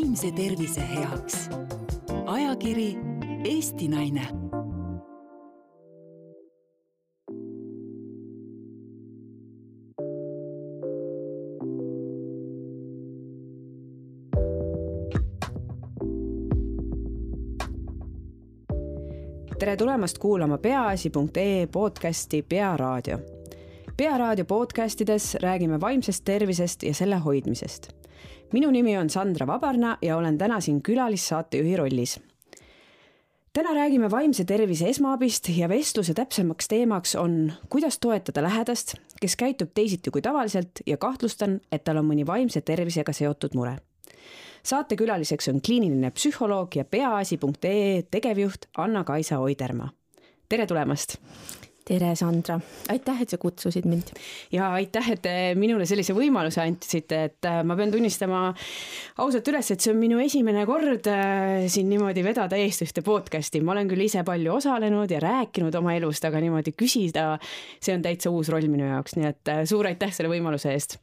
vaimse tervise heaks. ajakiri Eesti Naine tere tulemast kuulama peaasi.ee podcasti Pearaadio. pearaadio podcastides räägime vaimsest tervisest ja selle hoidmisest. Minu nimi on Sandra Vabarna ja olen täna siin külalissaatejuhi rollis. täna räägime vaimse tervise esmaabist ja vestluse täpsemaks teemaks on, kuidas toetada lähedast, kes käitub teisiti kui tavaliselt ja kahtlustan, et tal on mõni vaimse tervisega seotud mure saatekülaliseks on kliiniline psühholoog ja peaasi.ee tegevjuht Anna-Kaisa Oidermaa. tere tulemast! Tere, Sandra, aitäh, et sa kutsusid mind. ja aitäh, et te minule sellise võimaluse andsite, et äh, ma pean tunnistama ausalt üles, et see on minu esimene kord äh, siin niimoodi vedada eest ühte podcast'i, ma olen küll ise palju osalenud ja rääkinud oma elust, aga niimoodi küsida, see on täitsa uus roll minu jaoks, nii et äh, suur aitäh selle võimaluse eest.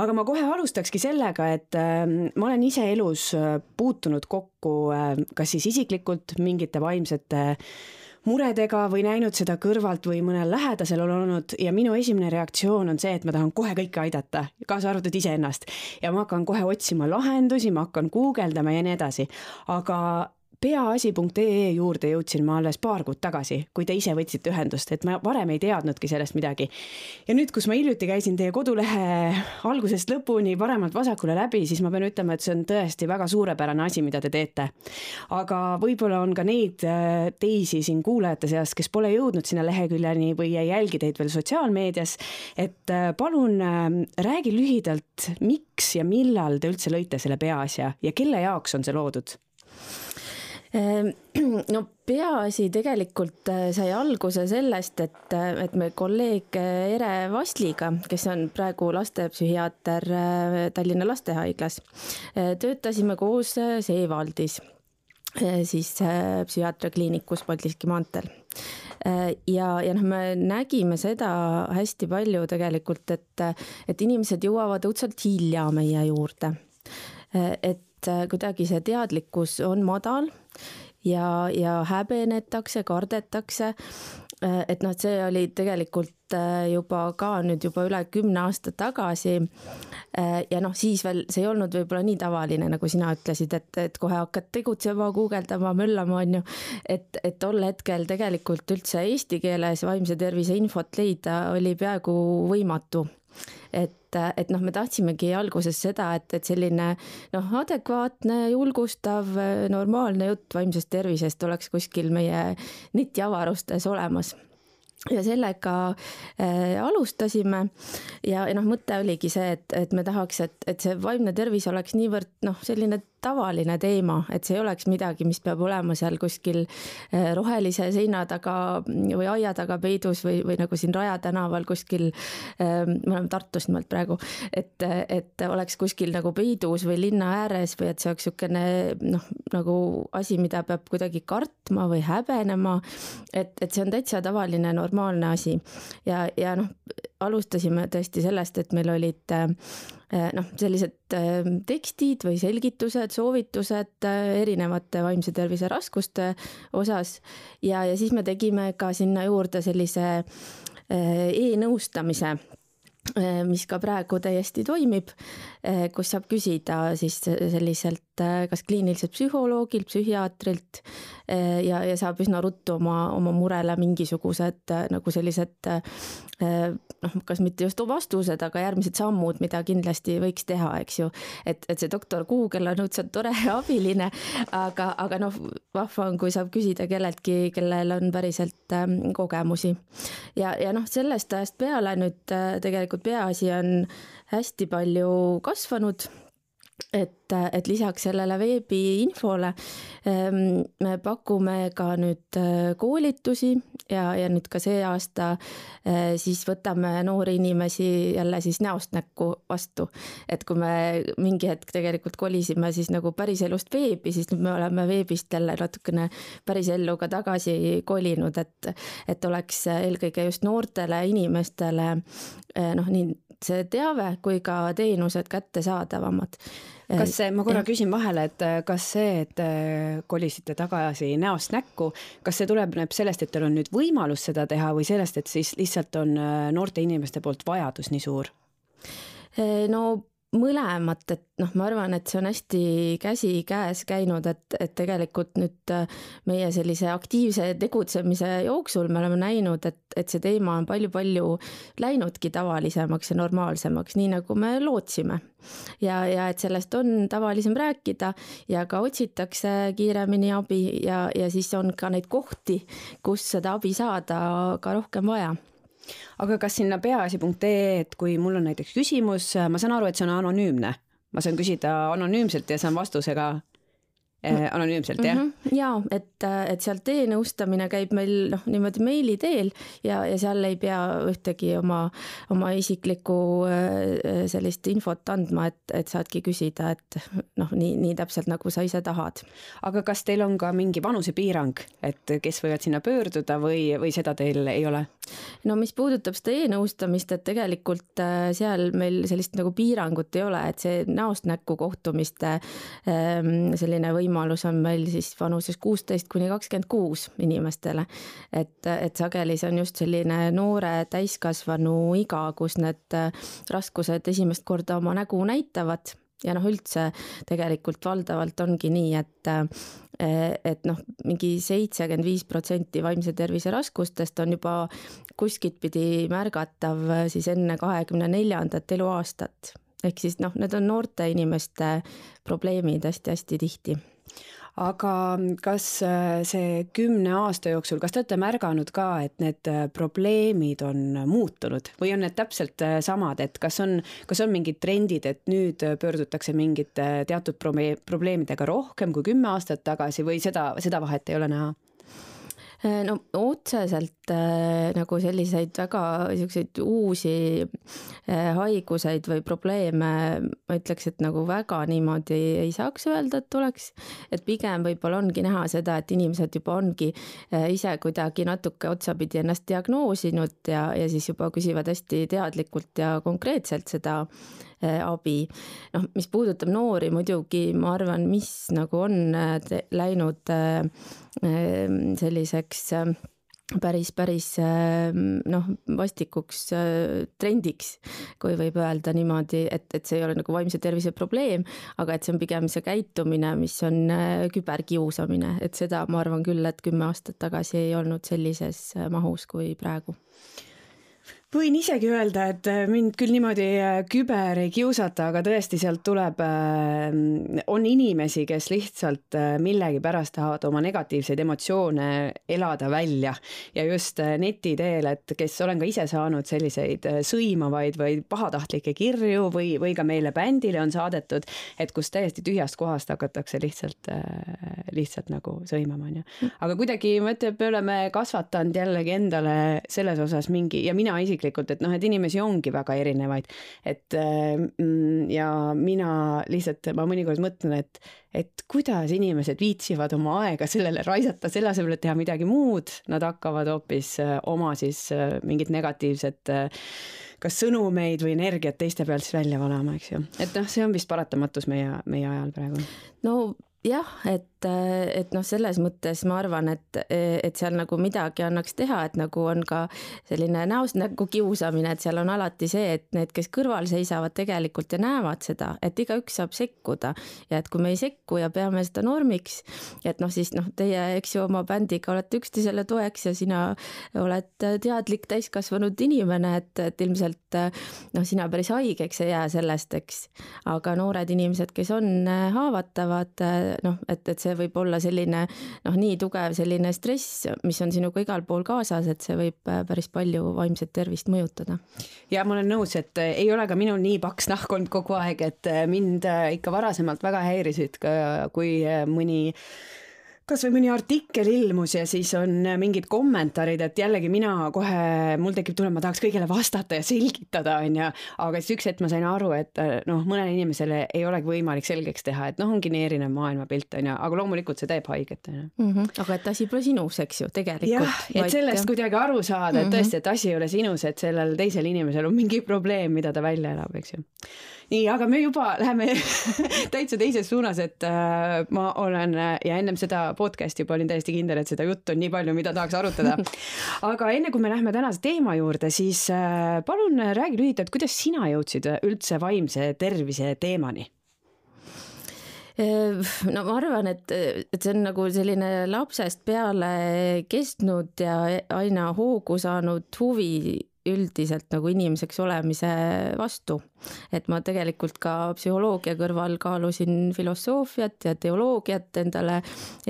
Aga ma kohe alustakski sellega, et äh, ma olen ise elus äh, puutunud kokku äh, kas siis isiklikult mingite vaimsete muredega või näinud seda kõrvalt või mõnel lähedasel on olnud ja minu esimene reaktsioon on see, et ma tahan kohe kõike aidata, kaasa arvatud iseennast. ja ma hakkan kohe otsima lahendusi, ma hakkan guugeldama ja nii edasi, aga peaasi.ee juurde jõudsin ma alles paar kuud tagasi, kui te ise võtsite ühendust, et ma varem ei teadnudki sellest midagi. ja nüüd, kus ma hiljuti käisin teie kodulehe algusest lõpuni paremalt-vasakule läbi, siis ma pean ütlema, et see on tõesti väga suurepärane asi, mida te teete. aga võib-olla on ka neid äh, teisi siin kuulajate seas, kes pole jõudnud sinna leheküljeni või ei jälgi teid veel sotsiaalmeedias. et äh, palun äh, räägi lühidalt, miks ja millal te üldse lõite selle peaasja ja kelle jaoks on see loodud? Ehm, no peaasi tegelikult äh, sai alguse sellest, et, äh, et me kolleeg äh, Ere Vasliga, kes on praegu lastepsühhiaater Tallinna Lastehaiglas, töötasime koos Seevaldis, siis psühhiaatriakliinikus Paldiski maanteel ja, ja noh, me nägime seda hästi palju tegelikult, et, et inimesed jõuavad õudselt hilja meie juurde. et et äh, kuidagi see teadlikkus on madal ja, ja häbenetakse, kardetakse. Äh, et noh, see oli tegelikult äh, juba ka nüüd juba üle kümne aasta tagasi. ja noh, siis veel see ei olnud võib-olla nii tavaline, nagu sina ütlesid, et, et kohe hakkad tegutsema, guugeldama, möllama, on ju. et, et tol hetkel tegelikult üldse eesti keeles vaimse tervise infot leida oli peaaegu võimatu et, et noh, me tahtsimegi alguses seda, et, et selline noh, adekvaatne, julgustav, normaalne jutt vaimsest tervisest oleks kuskil meie netiavarustes olemas. Ja sellega äh, alustasime. Ja, ja noh, mõte oligi see, et, et me tahaks, et, et see vaimne tervis oleks niivõrd noh, selline tavaline teema, et see ei oleks midagi, mis peab olema seal kuskil äh, rohelise seina taga või aia taga peidus või, või nagu siin Raja tänaval kuskil äh,. me oleme Tartus nimelt praegu, et, et oleks kuskil nagu peidus või linna ääres või et see oleks niisugune noh, nagu asi, mida peab kuidagi kartma või häbenema. et, et see on täitsa tavaline norm normaalne asi. ja, ja noh, alustasime tõesti sellest, et meil olid äh, noh, sellised äh, tekstid või selgitused, soovitused äh, erinevate vaimse tervise raskuste osas. Ja, ja siis me tegime ka sinna juurde sellise e-nõustamise Äh, mis ka praegu täiesti toimib, äh, kus saab küsida siis selliselt äh, kas kliiniliselt psühholoogilt, psühhiaatrilt ja, ja saab üsna ruttu oma, oma murele mingisugused nagu sellised noh, kas mitte just vastused, aga järgmised sammud, mida kindlasti võiks teha, eks ju. et, et see doktor Google on õudselt tore abiline, aga, aga noh, vahva on, kui saab küsida kelleltki, kellel on päriselt ähm, kogemusi. ja, ja noh, sellest ajast peale nüüd tegelikult tegelikult peaasi on hästi palju kasvanud et, et lisaks sellele veebiinfole ehm, me pakume ka nüüd äh, koolitusi ja, ja nüüd ka see aasta äh, siis võtame noori inimesi jälle siis näost näkku vastu. et kui me mingi hetk tegelikult kolisime siis nagu päriselust veebi, siis nüüd me oleme veebist jälle natukene pärisellu ka tagasi kolinud, et, et oleks eelkõige just noortele inimestele äh, noh, nii see teave kui ka teenused kättesaadavamad kas see, ma korra küsin vahele, et kas see, et kolisite tagasi näost näkku, kas see tuleneb sellest, et teil on nüüd võimalus seda teha või sellest, et siis lihtsalt on noorte inimeste poolt vajadus nii suur? no mõlemat, et noh, ma arvan, et see on hästi käsikäes käinud, et, et tegelikult nüüd äh, meie sellise aktiivse tegutsemise jooksul me oleme näinud, et, et see teema on palju-palju läinudki tavalisemaks ja normaalsemaks, nii nagu me lootsime. ja, ja et sellest on tavalisem rääkida ja ka otsitakse kiiremini abi ja, ja siis on ka neid kohti, kus seda abi saada ka rohkem vaja aga kas sinna peaasi.ee, et kui mul on näiteks küsimus, ma saan aru, et see on anonüümne, ma saan küsida anonüümselt ja saan vastuse ka eh, anonüümselt, jah mm? -hmm. ja et, et sealt e-nõustamine käib meil noh, niimoodi meili teel ja, ja seal ei pea ühtegi oma, oma isiklikku eh, sellist infot andma, et, et saadki küsida, et noh, nii, nii täpselt nagu sa ise tahad. aga kas teil on ka mingi vanusepiirang, et kes võivad sinna pöörduda või, või seda teil ei ole? no mis puudutab seda e-nõustamist, et tegelikult äh, seal meil sellist nagu piirangut ei ole, et see näost näkku kohtumiste ähm, selline võimalus on meil siis vanuses kuusteist kuni kakskümmend kuus inimestele. et, et sageli see on just selline noore täiskasvanu iga, kus need äh, raskused esimest korda oma nägu näitavad ja noh, üldse tegelikult valdavalt ongi nii, et eh, et noh, mingi seitsekümmend viis protsenti vaimse tervise raskustest on juba kuskilt pidi märgatav siis enne kahekümne neljandat eluaastat. ehk siis noh, need on noorte inimeste probleemid hästi-hästi tihti aga kas äh, see kümne aasta jooksul, kas te olete märganud ka, et need äh, probleemid on muutunud või on need täpselt äh, samad, et kas on, kas on mingid trendid, et nüüd pöördutakse mingite teatud probleemidega rohkem kui kümme aastat tagasi või seda, seda vahet ei ole näha? Äh, no otseselt äh, nagu selliseid väga siukseid uusi äh, haiguseid või probleeme, ma ütleks, et nagu väga niimoodi ei saaks öelda, et oleks. et pigem võib-olla ongi näha seda, et inimesed juba ongi ise kuidagi natuke otsapidi ennast diagnoosinud ja, ja siis juba küsivad hästi teadlikult ja konkreetselt seda abi. noh, mis puudutab noori muidugi, ma arvan, mis nagu on läinud Ehm, selliseks päris, päris noh, vastikuks trendiks, kui võib öelda niimoodi, et, et see ei ole nagu vaimse tervise probleem, aga et see on pigem see käitumine, mis on küberkiusamine, et seda ma arvan küll, et kümme aastat tagasi ei olnud sellises mahus kui praegu võin isegi öelda, et äh, mind küll niimoodi äh, küber ei kiusata, aga tõesti sealt tuleb, äh, on inimesi, kes lihtsalt millegipärast tahavad oma negatiivseid emotsioone elada välja ja just neti teel, et kes olen ka ise saanud selliseid sõimavaid või pahatahtlikke kirju või, või ka meile bändile on saadetud, et kus täiesti tühjast kohast hakatakse lihtsalt, lihtsalt nagu sõimama, onju. aga kuidagi ma ütlen, et me oleme kasvatanud jällegi endale selles osas mingi ja mina isiklikult isiklikult, et noh, et inimesi ongi väga erinevaid. et mm, ja mina lihtsalt, ma mõnikord mõtlen, et, et kuidas inimesed viitsivad oma aega sellele raisata, selle asemel, et teha midagi muud, nad hakkavad hoopis äh, oma siis äh, mingit negatiivset äh, kas sõnumeid või energiat teiste pealt siis välja valama, eks ju. et noh, see on vist paratamatus meie, meie ajal praegu. no jah, et, et noh, selles mõttes ma arvan, et, et seal nagu midagi annaks teha, et nagu on ka selline näost näkku kiusamine, et seal on alati see, et need, kes kõrval seisavad tegelikult ja näevad seda, et igaüks saab sekkuda ja et kui me ei sekku ja peame seda normiks, et noh, siis noh, teie, eks ju, oma bändiga olete üksteisele toeks ja sina oled teadlik täiskasvanud inimene, et, et ilmselt noh, sina päris haigeks ei jää sellest, eks. aga noored inimesed, kes on haavatavad noh, et, et see võib olla selline noh, nii tugev selline stress, mis on sinuga igal pool kaasas, et see võib äh, päris palju vaimset tervist mõjutada. ja ma olen nõus, et äh, ei ole ka minul nii paks nahk olnud kogu aeg, et äh, mind ikka varasemalt väga häirisid kui mõni kasvõi mõni artikkel ilmus ja siis on mingid kommentaarid, et jällegi mina kohe, mul tekib tunne, ma tahaks kõigile vastata ja selgitada, onju. aga siis üks hetk ma sain aru, et noh, mõnele inimesele ei olegi võimalik selgeks teha, et noh, ongi nii erinev maailmapilt, onju, aga loomulikult see teeb haiget, onju. Mhm. aga et asi pole sinus, eks ju, tegelikult. et sellest kuidagi aru saada, et mhm. tõesti, et asi ei ole sinus, et sellel teisel inimesel on mingi probleem, mida ta välja elab, eks ju nii, aga me juba läheme täitsa teises suunas, et äh, ma olen äh, ja ennem seda podcast'i juba olin täiesti kindel, et seda juttu on nii palju, mida tahaks arutada. aga enne kui me läheme tänase teema juurde, siis äh, palun räägi lühidalt, kuidas sina jõudsid üldse vaimse tervise teemani? Äh, no ma arvan, et, et see on nagu selline lapsest peale kestnud ja aina hoogu saanud huvi üldiselt nagu inimeseks olemise vastu. et ma tegelikult ka psühholoogia kõrval kaalusin filosoofiat ja teoloogiat endale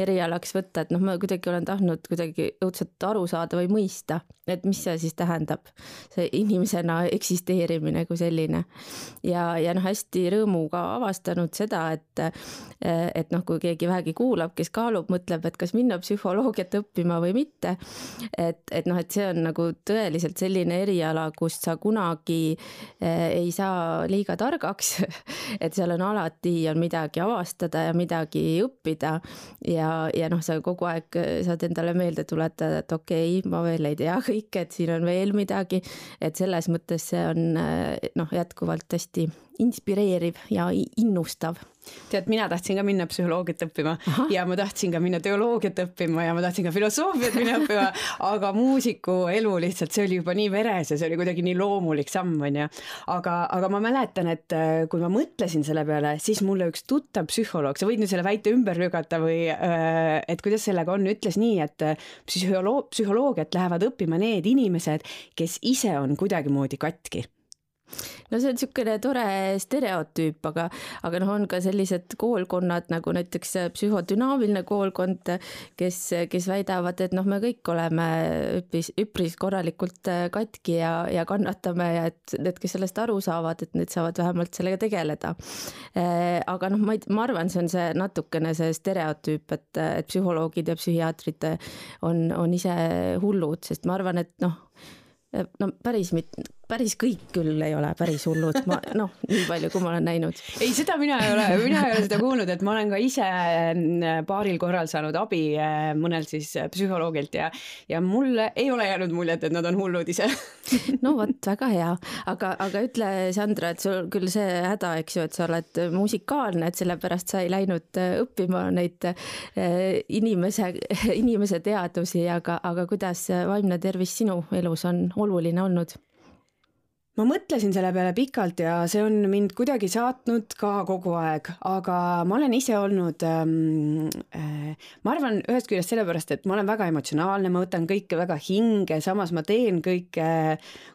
erialaks võtta, et noh, ma kuidagi olen tahtnud kuidagi õudselt aru saada või mõista, et mis see siis tähendab, see inimesena eksisteerimine kui selline. ja, ja noh, hästi rõõmuga avastanud seda, et, et noh, kui keegi vähegi kuulab, kes kaalub, mõtleb, et kas minna psühholoogiat õppima või mitte, et, et noh, et see on nagu tõeliselt selline eriala, kust sa kunagi eh, ei saa liiga targaks. Et seal on alati on midagi avastada ja midagi õppida. Ja, ja noh, sa kogu aeg saad endale meelde tuletada, et okei okay,, ma veel ei tea kõike, et siin on veel midagi, et selles mõttes see on eh, noh, jätkuvalt hästi inspireeriv ja innustav tead, mina tahtsin ka minna psühholoogiat õppima Aha. ja ma tahtsin ka minna teoloogiat õppima ja ma tahtsin ka filosoofiat minna õppima, aga muusiku elu lihtsalt, see oli juba nii veres ja see oli kuidagi nii loomulik samm, onju. aga, aga ma mäletan, et äh, kui ma mõtlesin selle peale, siis mulle üks tuttav psühholoog, sa võid nüüd selle väite ümber lükata või äh, et kuidas sellega on, ütles nii, et äh, psühholoog, psühholoogiat lähevad õppima need inimesed, kes ise on kuidagimoodi katki no see on niisugune tore stereotüüp, aga, aga noh, on ka sellised koolkonnad nagu näiteks psühhodünaamiline koolkond, kes, kes väidavad, et noh, me kõik oleme üpris, üpris korralikult katki ja, ja kannatame ja et need, kes sellest aru saavad, et need saavad vähemalt sellega tegeleda. aga noh, ma ei, ma arvan, see on see natukene see stereotüüp, et, et psühholoogid ja psühhiaatrid on, on ise hullud, sest ma arvan, et noh, no päris mit-, päris kõik küll ei ole päris hullud, ma noh, nii palju, kui ma olen näinud. ei, seda mina ei ole, mina ei ole seda kuulnud, et ma olen ka ise mm, paaril korral saanud abi äh, mõnelt siis psühholoogilt ja, ja mul ei ole jäänud muljet, et nad on hullud ise no vot, väga hea, aga, aga ütle, Sandra, et sul küll see häda, eks ju, et sa oled musikaalne, et sellepärast sa ei läinud äh, õppima neid inimese, inimese teadusi, aga, aga kuidas vaimne tervis sinu elus on oluline olnud? Ma mõtlesin selle peale pikalt ja see on mind kuidagi saatnud ka kogu aeg, aga ma olen ise olnud ähm,, äh, ma arvan ühest küljest sellepärast, et ma olen väga emotsionaalne, ma võtan kõike väga hinge, samas ma teen kõike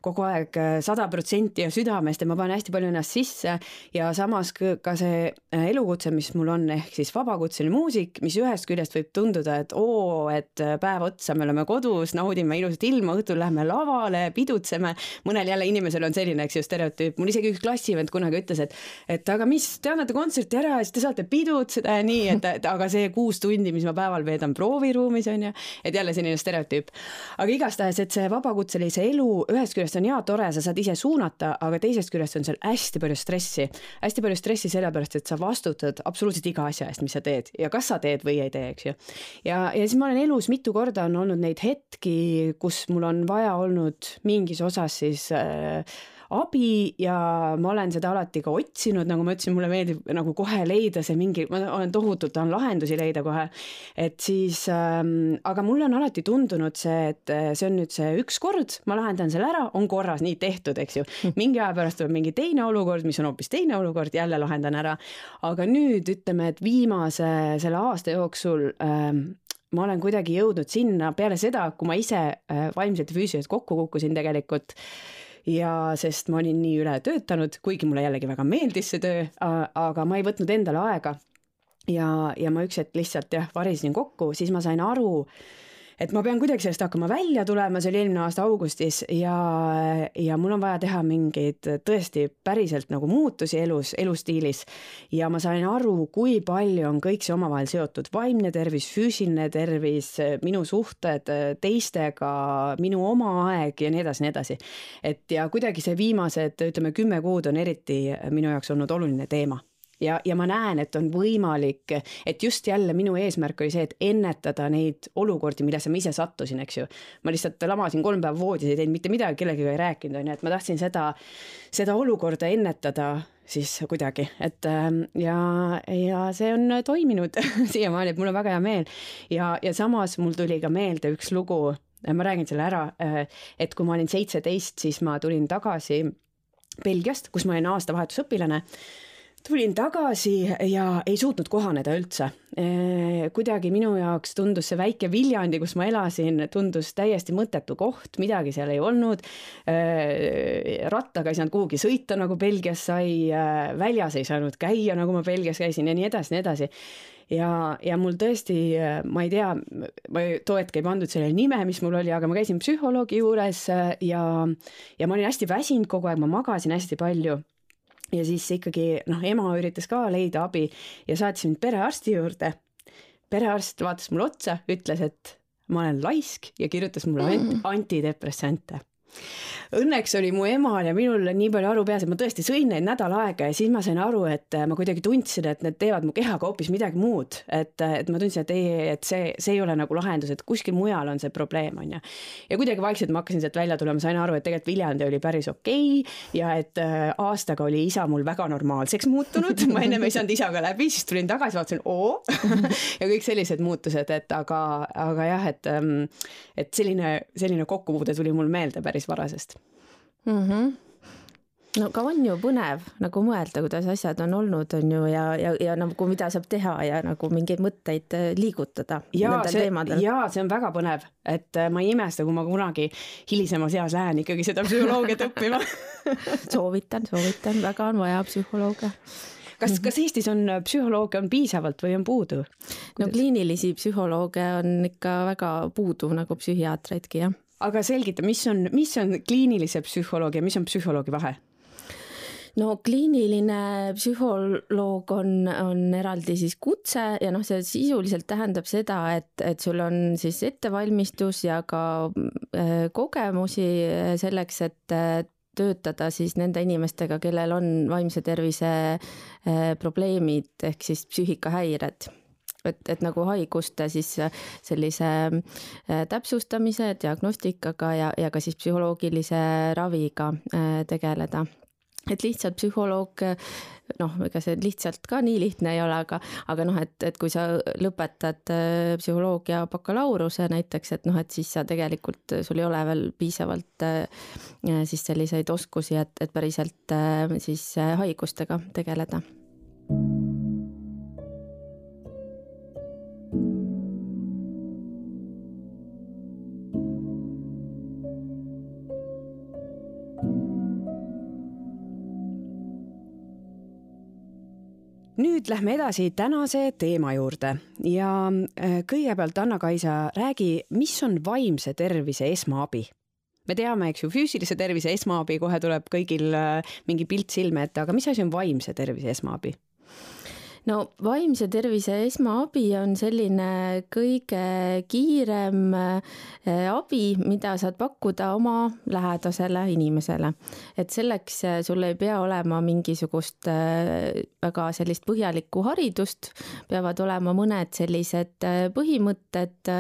kogu aeg äh, sada protsenti ja südamest ja ma panen hästi palju ennast sisse. Ja samas ka see äh, elukutse, mis mul on, ehk siis vabakutseline muusik, mis ühest küljest võib tunduda, et oo, et päev otsa me oleme kodus, naudime ilusat ilma, õhtul läheme lavale, pidutseme, mõnel jälle inimesel on selline, eks ju, stereotüüp, mul isegi üks klassivend kunagi ütles, et et aga mis, te annate kontserti ära ja siis te saate pidutseda ja nii, et, aga see kuus tundi, mis ma päeval veedan prooviruumis on ju, et jälle selline stereotüüp. aga igastahes, et see vabakutselise elu ühest küljest on hea, tore, sa saad ise suunata, aga teisest küljest on seal hästi palju stressi, hästi palju stressi sellepärast, et sa vastutad absoluutselt iga asja eest, mis sa teed ja kas sa teed või ei tee, eks ju. ja, ja siis ma olen elus mitu korda on olnud neid hetki, kus mul on vaja olnud mingis osas siis äh, abi ja ma olen seda alati ka otsinud, nagu ma ütlesin, mulle meeldib nagu kohe leida see mingi, ma olen tohutult, tahan lahendusi leida kohe. et siis ähm,, aga mulle on alati tundunud see, et äh, see on nüüd see üks kord, ma lahendan selle ära, on korras, nii tehtud, eks ju. mingi aja pärast tuleb mingi teine olukord, mis on hoopis teine olukord, jälle lahendan ära. aga nüüd ütleme, et viimase selle aasta jooksul ähm, ma olen kuidagi jõudnud sinna peale seda, kui ma ise äh, vaimselt ja füüsiliselt kokku kukkusin tegelikult ja sest ma olin nii ületöötanud, kuigi mulle jällegi väga meeldis see töö, aga ma ei võtnud endale aega. ja, ja ma üks hetk lihtsalt jah, varisesin kokku, siis ma sain aru, et ma pean kuidagi sellest hakkama välja tulema, see oli eelmine aasta augustis ja, ja mul on vaja teha mingeid tõesti päriselt nagu muutusi elus, elustiilis. ja ma sain aru, kui palju on kõik see omavahel seotud, vaimne tervis, füüsiline tervis, minu suhted teistega, minu oma aeg ja nii edasi, nii edasi. et ja kuidagi see viimased, ütleme kümme kuud on eriti minu jaoks olnud oluline teema ja, ja ma näen, et on võimalik, et just jälle minu eesmärk oli see, et ennetada neid olukordi, millesse ma ise sattusin, eks ju. ma lihtsalt lamasin kolm päeva voodis, ei teinud mitte midagi, kellegagi ei rääkinud, on ju, et ma tahtsin seda, seda olukorda ennetada siis kuidagi, et ähm, ja, ja see on toiminud siiamaani, et mul on väga hea meel. ja, ja samas mul tuli ka meelde üks lugu, ma räägin selle ära, äh, et kui ma olin seitseteist, siis ma tulin tagasi Belgiast, kus ma olin aastavahetusõpilane tulin tagasi ja ei suutnud kohaneda üldse. kuidagi minu jaoks tundus see väike Viljandi, kus ma elasin, tundus täiesti mõttetu koht, midagi seal ei olnud. rattaga ei saanud kuhugi sõita, nagu Belgias sai, väljas ei saanud käia, nagu ma Belgias käisin ja nii edasi, nii edasi ja, ja mul tõesti, ma ei tea, ma too hetk ei pandud sellele nime, mis mul oli, aga ma käisin psühholoogi juures ja, ja ma olin hästi väsinud kogu aeg, ma magasin hästi palju ja siis ikkagi noh, ema üritas ka leida abi ja saatis mind perearsti juurde. perearst vaatas mulle otsa, ütles, et ma olen laisk ja kirjutas mulle mm. antidepressante õnneks oli mu emal ja minul nii palju aru peas, et ma tõesti sõin neid nädal aega ja siis ma sain aru, et äh, ma kuidagi tundsin, et need teevad mu kehaga hoopis midagi muud. et, äh, et ma tundsin, et ei, et see, see ei ole nagu lahendus, et kuskil mujal on see probleem, on ju. ja kuidagi vaikselt ma hakkasin sealt välja tulema, sain aru, et tegelikult Viljandi oli päris okei okay ja et äh, aastaga oli isa mul väga normaalseks muutunud, ma ennem ei saanud isaga läbi, siis tulin tagasi, vaatasin, oo ja kõik sellised muutused, et aga, aga jah, et, ähm, et selline, selline kokkupuude tuli mul meelde päris varasest. Mm. -hmm no aga on ju põnev nagu mõelda, kuidas asjad on olnud, on ju, ja, ja, ja nagu mida saab teha ja nagu mingeid mõtteid äh, liigutada ja see, ja see on väga põnev, et äh, ma ei imesta, kui ma kunagi hilisemas eas lähen ikkagi seda psühholoogiat õppima. Soovitan, soovitan, väga on vaja psühholooge kas, kas Eestis on äh, psühholooge on piisavalt või on puudu? no kliinilisi psühholooge on ikka väga puudu nagu psühhiaatreidki jah aga selgita, mis on, mis on kliinilise psühholoogi ja mis on psühholoogi vahe? no kliiniline psühholoog on, on eraldi siis kutse ja noh, see sisuliselt tähendab seda, et, et sul on siis ettevalmistus ja ka äh, kogemusi selleks, et äh, töötada siis nende inimestega, kellel on vaimse tervise äh, probleemid ehk siis psüühikahäired et, et nagu haiguste siis sellise äh, täpsustamise, diagnostikaga ja, ja ka siis psühholoogilise raviga äh, tegeleda. Et lihtsalt psühholoog, noh, ega see lihtsalt ka nii lihtne ei ole, aga, aga noh, et, et kui sa lõpetad äh, psühholoogia bakalaureuse näiteks, et noh, et siis sa tegelikult, sul ei ole veel piisavalt siis selliseid oskusi, et, et päriselt siis haigustega tegeleda nüüd lähme edasi tänase teema juurde ja äh, kõigepealt Anna-Kaisa, räägi, mis on vaimse tervise esmaabi? me teame, eks ju, füüsilise tervise esmaabi, kohe tuleb kõigil äh, mingi pilt silme ette, aga mis asi on vaimse tervise esmaabi? No vaimse tervise esmaabi on selline kõige kiirem eh, abi, mida saad pakkuda oma lähedasele inimesele. et selleks eh, sul ei pea olema mingisugust eh, väga sellist põhjalikku haridust, peavad olema mõned sellised põhimõtted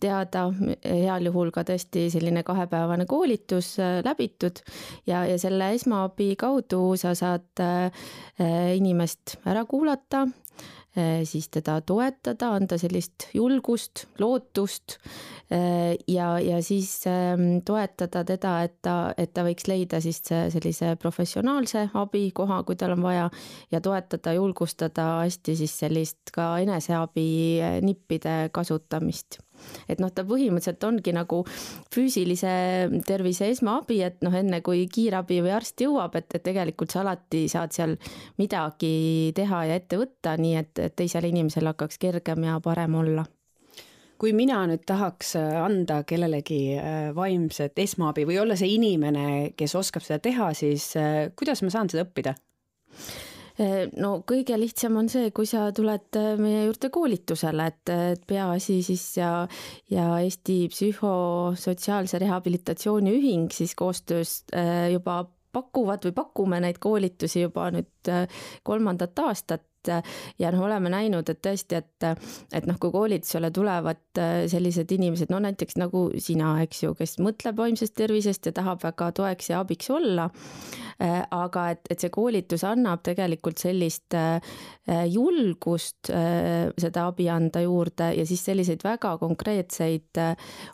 teada, heal juhul ka tõesti selline kahepäevane koolitus läbitud ja, ja selle esmaabi kaudu sa saad inimest ära kuulata, siis teda toetada, anda sellist julgust, lootust eh, ja, ja siis ehm, toetada teda, et ta, et ta võiks leida siis sellise professionaalse abi koha, kui tal on vaja ja toetada, julgustada hästi siis sellist ka eneseabi eh, nippide kasutamist et noh, ta põhimõtteliselt ongi nagu füüsilise tervise esmaabi, et noh, enne kui kiirabi või arst jõuab, et, et tegelikult sa alati saad seal midagi teha ja ette võtta, nii et, et teisel inimesel hakkaks kergem ja parem olla kui mina nüüd tahaks anda kellelegi vaimset esmaabi või olla see inimene, kes oskab seda teha, siis kuidas ma saan seda õppida? Eh, no kõige lihtsam on see, kui sa tuled eh, meie juurde koolitusele, et, et peaasi siis ja, ja Eesti Psühhosotsiaalse Rehabilitatsiooni Ühing siis koostöös eh, juba pakuvad või pakume neid koolitusi juba nüüd kolmandat aastat ja noh, oleme näinud, et tõesti, et, et noh, kui koolitusele tulevad sellised inimesed, no näiteks nagu sina, eks ju, kes mõtleb vaimsest tervisest ja tahab väga toeks ja abiks olla, Äh, aga et, et see koolitus annab tegelikult sellist äh, julgust äh, seda abi anda juurde ja siis selliseid väga konkreetseid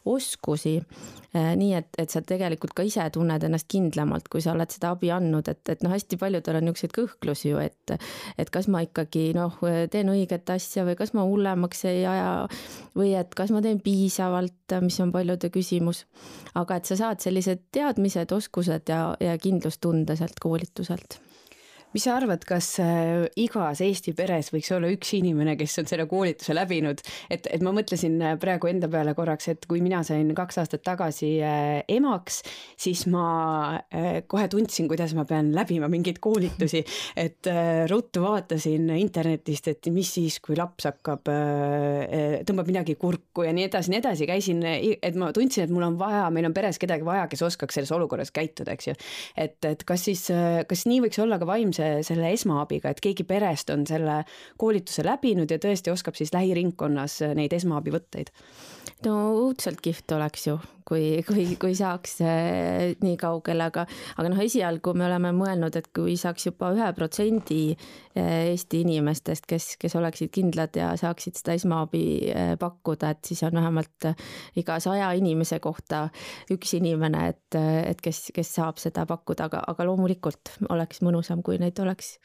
oskusi. nii et, et sa tegelikult ka ise tunned ennast kindlamalt, kui sa oled seda abi andnud, et, et noh, hästi paljudel on niisuguseid kõhklusi ju, et, et kas ma ikkagi noh, teen õiget asja või kas ma hullemaks ei aja või et kas ma teen piisavalt, mis on paljude küsimus. aga et sa saad sellised teadmised, oskused ja, ja kindlustunde sealt koolituselt mis sa arvad, kas äh, igas Eesti peres võiks olla üks inimene, kes on selle koolituse läbinud, et, et ma mõtlesin äh, praegu enda peale korraks, et kui mina sain kaks aastat tagasi äh, emaks, siis ma kohe tundsin, kuidas ma pean läbima mingeid koolitusi, et ruttu vaatasin internetist, et mis siis, kui laps hakkab, tõmbab midagi kurku ja nii edasi, nii edasi, käisin, et ma tundsin, et mul on vaja, meil on peres kedagi vaja, kes oskaks selles olukorras käituda, eks ju. et, et kas siis, kas nii võiks olla ka vaimse see, selle esmaabiga, et keegi perest on selle koolituse läbinud ja tõesti oskab siis lähiringkonnas neid esmaabivõtteid? no õudselt kihvt oleks ju, kui, kui, kui saaks äh, nii kaugele, aga, aga noh, esialgu me oleme mõelnud, et kui saaks juba ühe protsendi äh, Eesti inimestest, kes, kes oleksid kindlad ja saaksid seda esmaabi äh, pakkuda, et siis on vähemalt iga saja inimese kohta üks inimene, et, et kes, kes saab seda pakkuda, aga, aga loomulikult oleks mõnusam, kui neid oleks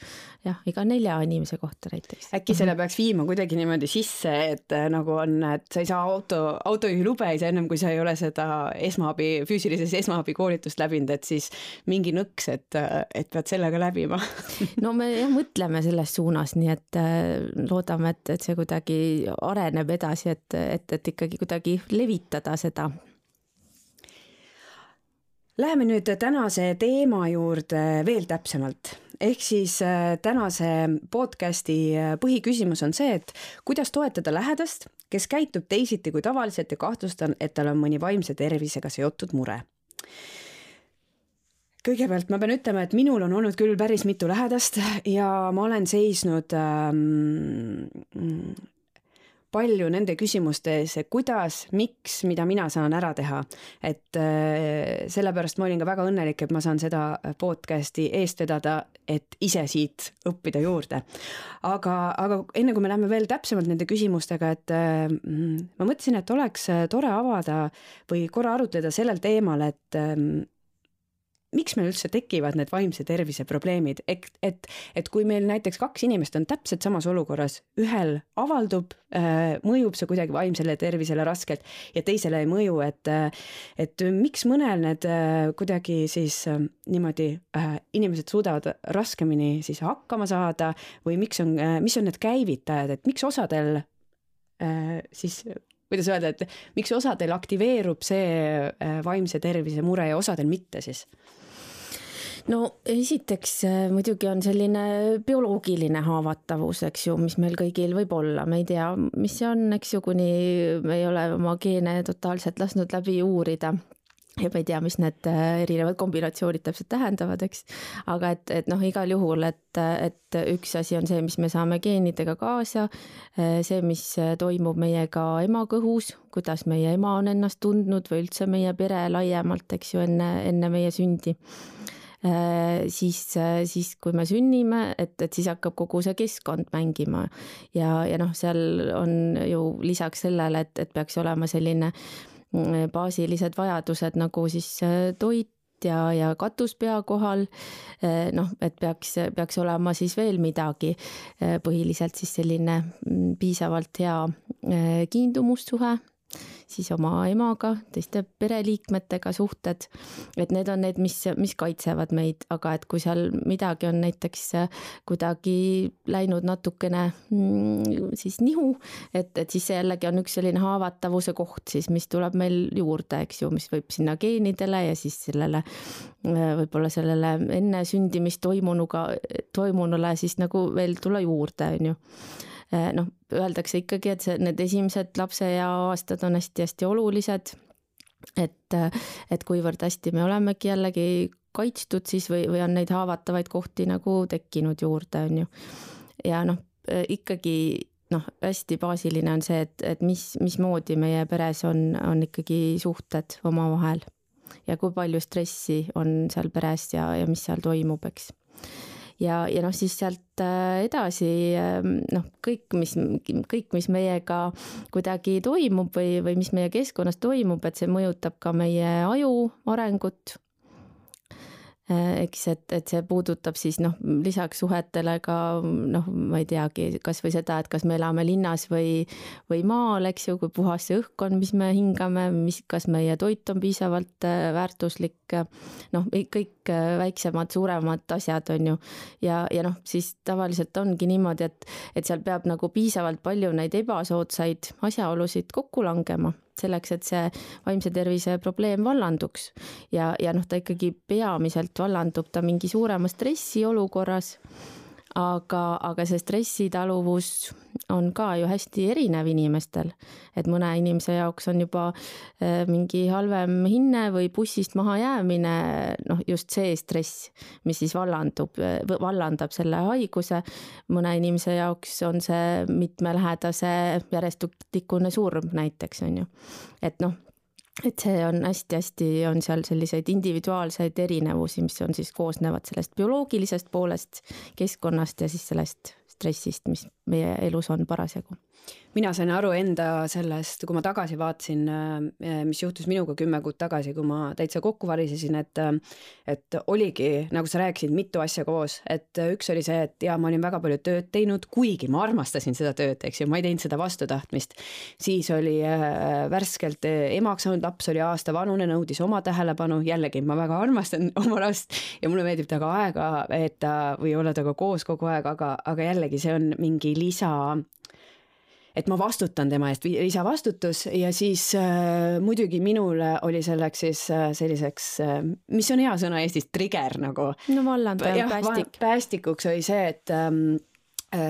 jah, iga nelja inimese kohta näiteks. äkki selle peaks viima kuidagi niimoodi sisse, et nagu on, et sa ei saa auto, autojuhilube ei saa ennem, kui sa ei ole seda esmaabi, füüsilises esmaabi koolitust läbinud, et siis mingi nõks, et, et pead sellega läbima no me jah, mõtleme selles suunas, nii et äh, loodame, et, et see kuidagi areneb edasi, et, et, et ikkagi kuidagi levitada seda Läheme nüüd tänase teema juurde veel täpsemalt. Ehk siis äh, tänase podcasti äh, põhiküsimus on see, et kuidas toetada lähedast, kes käitub teisiti kui tavaliselt ja kahtlustan, et tal on mõni vaimse tervisega seotud mure. Kõigepealt ma pean ütlema, et minul on olnud küll päris mitu lähedast ja ma olen seisnud ähm, palju nende küsimuste ees, kuidas, miks, mida mina saan ära teha. et äh, sellepärast ma olin ka väga õnnelik, et ma saan seda podcast'i eest vedada, et ise siit õppida juurde. aga, aga enne kui me läheme veel täpsemalt nende küsimustega, et äh, ma mõtlesin, et oleks tore avada või korra arutleda sellel teemal, et äh, miks meil üldse tekivad need vaimse tervise probleemid, et, et, et kui meil näiteks kaks inimest on täpselt samas olukorras, ühel avaldub äh,, mõjub see kuidagi vaimsele tervisele raskelt ja teisele ei mõju, et, et miks mõnel need äh, kuidagi siis äh, niimoodi äh, inimesed suudavad raskemini siis hakkama saada või miks on äh,, mis on need käivitajad, et miks osadel äh, siis kuidas öelda, et miks osadel aktiveerub see äh, vaimse tervise mure ja osadel mitte siis? No esiteks äh, muidugi on selline bioloogiline haavatavus, eks ju, mis meil kõigil võib olla, me ei tea, mis see on, eks ju, kuni me ei ole oma geene totaalselt lasknud läbi uurida. Ja ma ei tea, mis need äh, erinevad kombinatsioonid täpselt tähendavad, eks. aga et, et noh, igal juhul, et, et üks asi on see, mis me saame geenidega kaasa, äh, see, mis toimub meiega ema kõhus, kuidas meie ema on ennast tundnud või üldse meie pere laiemalt, eks ju, enne, enne meie sündi siis, äh, siis kui me sünnime, et, et siis hakkab kogu see keskkond mängima ja, ja noh, seal on ju lisaks sellele, et, et peaks olema selline mm, baasilised vajadused nagu siis äh, toit, ja, ja katus pea kohal. noh, et peaks, peaks olema siis veel midagi, põhiliselt siis selline mm, piisavalt hea kiindumussuhe siis oma emaga, teiste pereliikmetega suhted. et need on need, mis, mis kaitsevad meid, aga et kui seal midagi on näiteks kuidagi läinud natukene mm, siis nihu, et, et siis see jällegi on üks selline haavatavuse koht siis, mis tuleb meil juurde, eks ju, mis võib sinna geenidele ja siis sellele võib-olla sellele enne sündimist toimunuga, toimunule siis nagu veel tulla juurde, on ju noh, öeldakse ikkagi, et see, need esimesed lapseea aastad on hästi-hästi olulised. et, et kuivõrd hästi me olemegi jällegi kaitstud siis või, või on neid haavatavaid kohti nagu tekkinud juurde, on ju. ja noh, eh, ikkagi noh, hästi baasiline on see, et, et mis, mismoodi meie peres on, on ikkagi suhted omavahel ja kui palju stressi on seal peres ja, ja mis seal toimub, eks ja, ja noh, siis sealt äh, edasi ähm, noh, kõik, mis, kõik, mis meiega kuidagi toimub või, või mis meie keskkonnas toimub, et see mõjutab ka meie aju arengut eks, et, et see puudutab siis noh, lisaks suhetele ka noh, ma ei teagi, kasvõi seda, et kas me elame linnas või, või maal, eks ju, kui puhas see õhk on, mis me hingame, mis, kas meie toit on piisavalt äh, väärtuslik. noh, kõik äh, väiksemad, suuremad asjad on ju. ja, ja noh, siis tavaliselt ongi niimoodi, et, et seal peab nagu piisavalt palju neid ebasoodsaid asjaolusid kokku langema selleks, et see vaimse tervise probleem vallanduks. ja, ja noh, ta ikkagi peamiselt vallandub ta mingi suurema stressi olukorras aga, aga see stressitaluvus on ka ju hästi erinev inimestel. et mõne inimese jaoks on juba äh, mingi halvem hinne või bussist mahajäämine, noh, just see stress, mis siis vallandub, äh, vallandab selle haiguse. mõne inimese jaoks on see mitme lähedase järjestikune surm näiteks, on ju. et noh, et see on hästi-hästi, on seal selliseid individuaalseid erinevusi, mis on siis, koosnevad sellest bioloogilisest poolest, keskkonnast ja siis sellest stressist, mis meie elus on parasjagu mina sain aru enda sellest, kui ma tagasi vaatasin, äh, mis juhtus minuga kümme kuud tagasi, kui ma täitsa kokku varisesin, et äh, et oligi, nagu sa rääkisid, mitu asja koos, et üks oli see, et jaa, ma olin väga palju tööd teinud, kuigi ma armastasin seda tööd, eks ju, ma ei teinud seda vastu tahtmist. siis oli äh, värskelt emaks saanud laps, oli aasta vanune, nõudis oma tähelepanu, jällegi ma väga armastan oma last ja mulle meeldib temaga aega veeta või olla temaga koos kogu aeg, aga, aga jällegi see on mingi lisa et ma vastutan tema eest, lisavastutus ja siis äh, muidugi minule oli selleks siis äh, selliseks äh,, mis on hea sõna Eestis, trigger nagu. no vallandaja, päästik. päästikuks oli see, et ähm, Äh,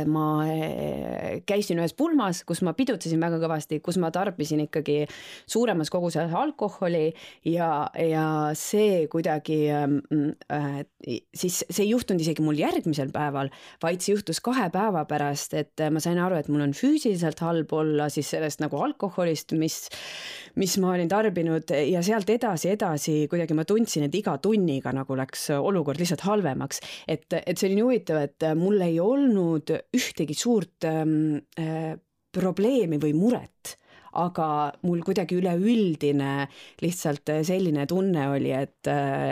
ma äh, käisin ühes pulmas, kus ma pidutsesin väga kõvasti, kus ma tarbisin ikkagi suuremas koguses alkoholi ja, ja see kuidagi ähm, äh, siis see ei juhtunud isegi mul järgmisel päeval, vaid see juhtus kahe päeva pärast, et ma sain aru, et mul on füüsiliselt halb olla siis sellest nagu alkoholist, mis, mis ma olin tarbinud ja sealt edasi, edasi kuidagi ma tundsin, et iga tunniga nagu läks olukord lihtsalt halvemaks. et, et see oli nii huvitav, et mul ei olnud ühtegi suurt ähm, äh, probleemi või muret aga mul kuidagi üleüldine lihtsalt selline tunne oli, et,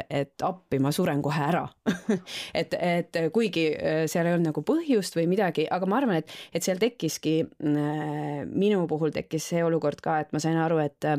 et appi, ma suren kohe ära et, et kuigi äh, seal ei olnud nagu põhjust või midagi, aga ma arvan, et, et seal tekkiski, äh, minu puhul tekkis see olukord ka, et ma sain aru, et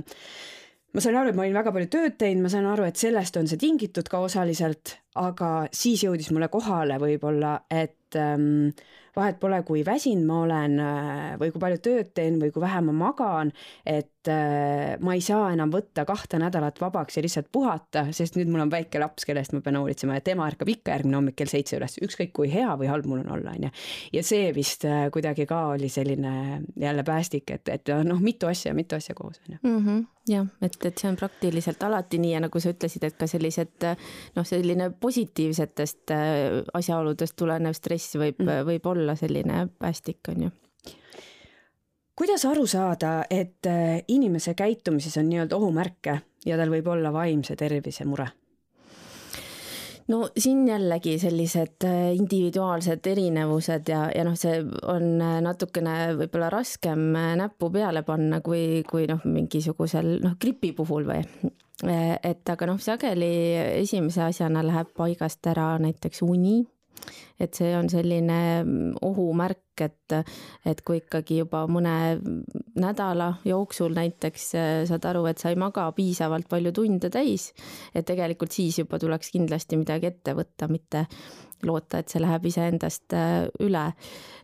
ma sain aru, et ma olin väga palju tööd teinud, ma sain aru, et sellest on see tingitud ka osaliselt, aga siis jõudis mulle kohale võib-olla, et ähm, vahet pole, kui väsinud ma olen äh, või kui palju tööd teen või kui vähe ma magan, et äh, ma ei saa enam võtta kahte nädalat vabaks ja lihtsalt puhata, sest nüüd mul on väike laps, kellest ma pean hoolitsema ja tema ärkab ikka järgmine hommik kell seitse üles, ükskõik kui hea või halb mul on olla, onju. ja see vist äh, kuidagi ka oli selline jälle päästik, et, et noh, mitu asja, mitu asja koos, onju. Mhm. jah, et, et see on praktiliselt alati nii ja nagu sa ütlesid, et ka sellised noh, selline positiivsetest asjaoludest tulenev stress võib mm., võib olla olla selline päästik, on ju kuidas aru saada, et äh, inimese käitumises on nii-öelda ohumärke ja tal võib olla vaimse tervise mure? no siin jällegi sellised äh, individuaalsed erinevused ja, ja noh, see on äh, natukene võib-olla raskem näppu peale panna kui, kui noh, mingisugusel noh, gripi puhul või. et aga noh, sageli esimese asjana läheb paigast ära näiteks uni et see on selline ohumärk et, et kui ikkagi juba mõne nädala jooksul näiteks saad aru, et sa ei maga piisavalt palju tunde täis, et tegelikult siis juba tuleks kindlasti midagi ette võtta, mitte loota, et see läheb iseendast üle.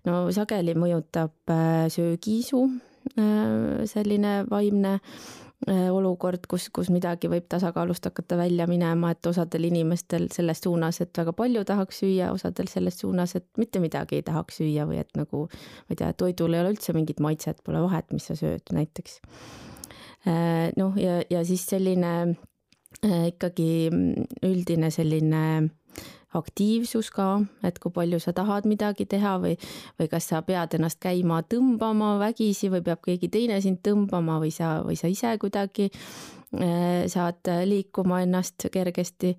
no sageli mõjutab söögiisu selline vaimne Äh, olukord, kus, kus midagi võib tasakaalust hakata välja minema, et osadel inimestel selles suunas, et väga palju tahaks süüa, osadel selles suunas, et mitte midagi ei tahaks süüa või et nagu ma ei tea, toidul ei ole üldse mingit maitset, pole vahet, mis sa sööd näiteks. Äh, noh, ja, ja siis selline äh, ikkagi üldine selline aktiivsus ka, et kui palju sa tahad midagi teha või, või kas sa pead ennast käima tõmbama vägisi või peab keegi teine sind tõmbama või sa, või sa ise kuidagi äh, saad liikuma ennast kergesti,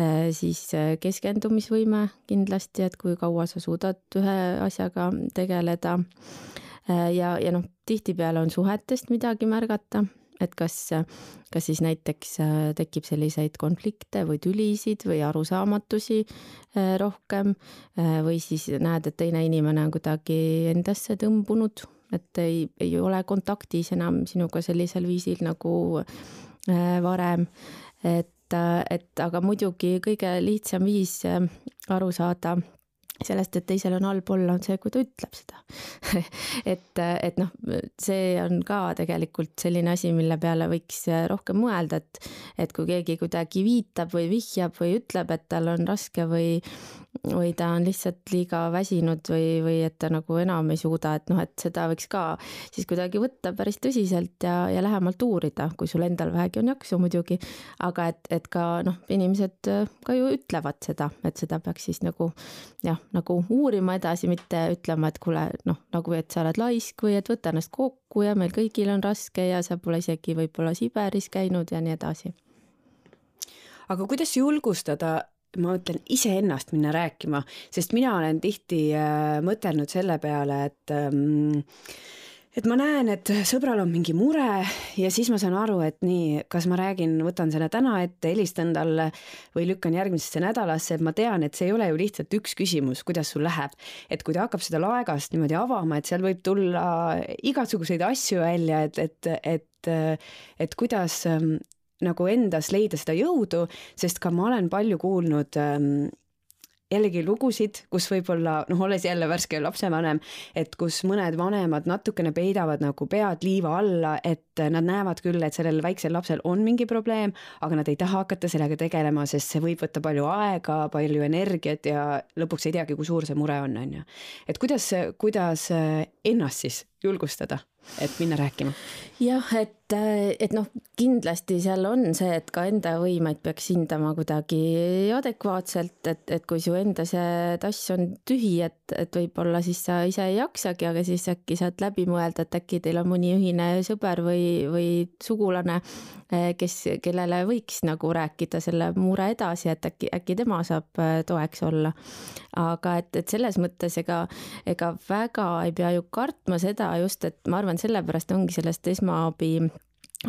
äh, siis äh, keskendumisvõime kindlasti, et kui kaua sa suudad ühe asjaga tegeleda. ja, ja noh, tihtipeale on suhetest midagi märgata et kas, kas siis näiteks äh, tekib selliseid konflikte või tülisid või arusaamatusi äh, rohkem äh, või siis näed, et teine inimene on kuidagi endasse tõmbunud, et ei, ei ole kontaktis enam sinuga sellisel viisil nagu varem. et, et aga muidugi kõige lihtsam viis aru saada sellest, et teisel on halb olla, on see, kui ta ütleb seda. Et, et noh, see on ka tegelikult selline asi, mille peale võiks rohkem mõelda, et, et kui keegi kuidagi viitab või vihjab või ütleb, et tal on raske või või ta on lihtsalt liiga väsinud või, või et ta nagu enam ei suuda, et noh, et seda võiks ka siis kuidagi võtta päris tõsiselt ja, ja lähemalt uurida, kui sul endal vähegi on jaksu muidugi. aga et, et ka noh, inimesed ka ju ütlevad seda, et seda peaks siis nagu jah, nagu uurima edasi, mitte ütlema, et kuule, noh, nagu et sa oled laisk või et võta ennast kokku ja meil kõigil on raske ja sa pole isegi võib-olla Siberis käinud ja nii edasi aga kuidas julgustada ma ütlen iseennast minna rääkima, sest mina olen tihti äh, mõtelnud selle peale, et ähm, et ma näen, et sõbral on mingi mure ja siis ma saan aru, et nii, kas ma räägin, võtan selle täna ette, helistan talle või lükkan järgmisesse nädalasse, et ma tean, et see ei ole ju lihtsalt üks küsimus, kuidas sul läheb. et kui ta hakkab seda laegast niimoodi avama, et seal võib tulla igasuguseid asju välja, et, et, et, et kuidas ähm, nagu endas leida seda jõudu, sest ka ma olen palju kuulnud ähm, jällegi lugusid, kus võib-olla noh, olles jälle värske lapsevanem, et kus mõned vanemad natukene peidavad nagu pead liiva alla, et nad näevad küll, et sellel väiksel lapsel on mingi probleem, aga nad ei taha hakata sellega tegelema, sest see võib võtta palju aega, palju energiat ja lõpuks ei teagi, kui suur see mure on, on ju. et kuidas, kuidas ennast siis julgustada, et minna rääkima? jah, et et, noh, kindlasti seal on see, et ka enda võimeid peaks hindama kuidagi adekvaatselt, et, et kui su enda see tass on tühi, et, et võib-olla siis sa ise ei jaksagi, aga siis äkki saad läbi mõelda, et äkki teil on mõni ühine sõber või, või sugulane, kes, kellele võiks nagu rääkida selle mure edasi, et äkki, äkki tema saab toeks olla. aga et, et selles mõttes ega, ega väga ei pea ju kartma seda just, et ma arvan, sellepärast ongi sellest esmaabi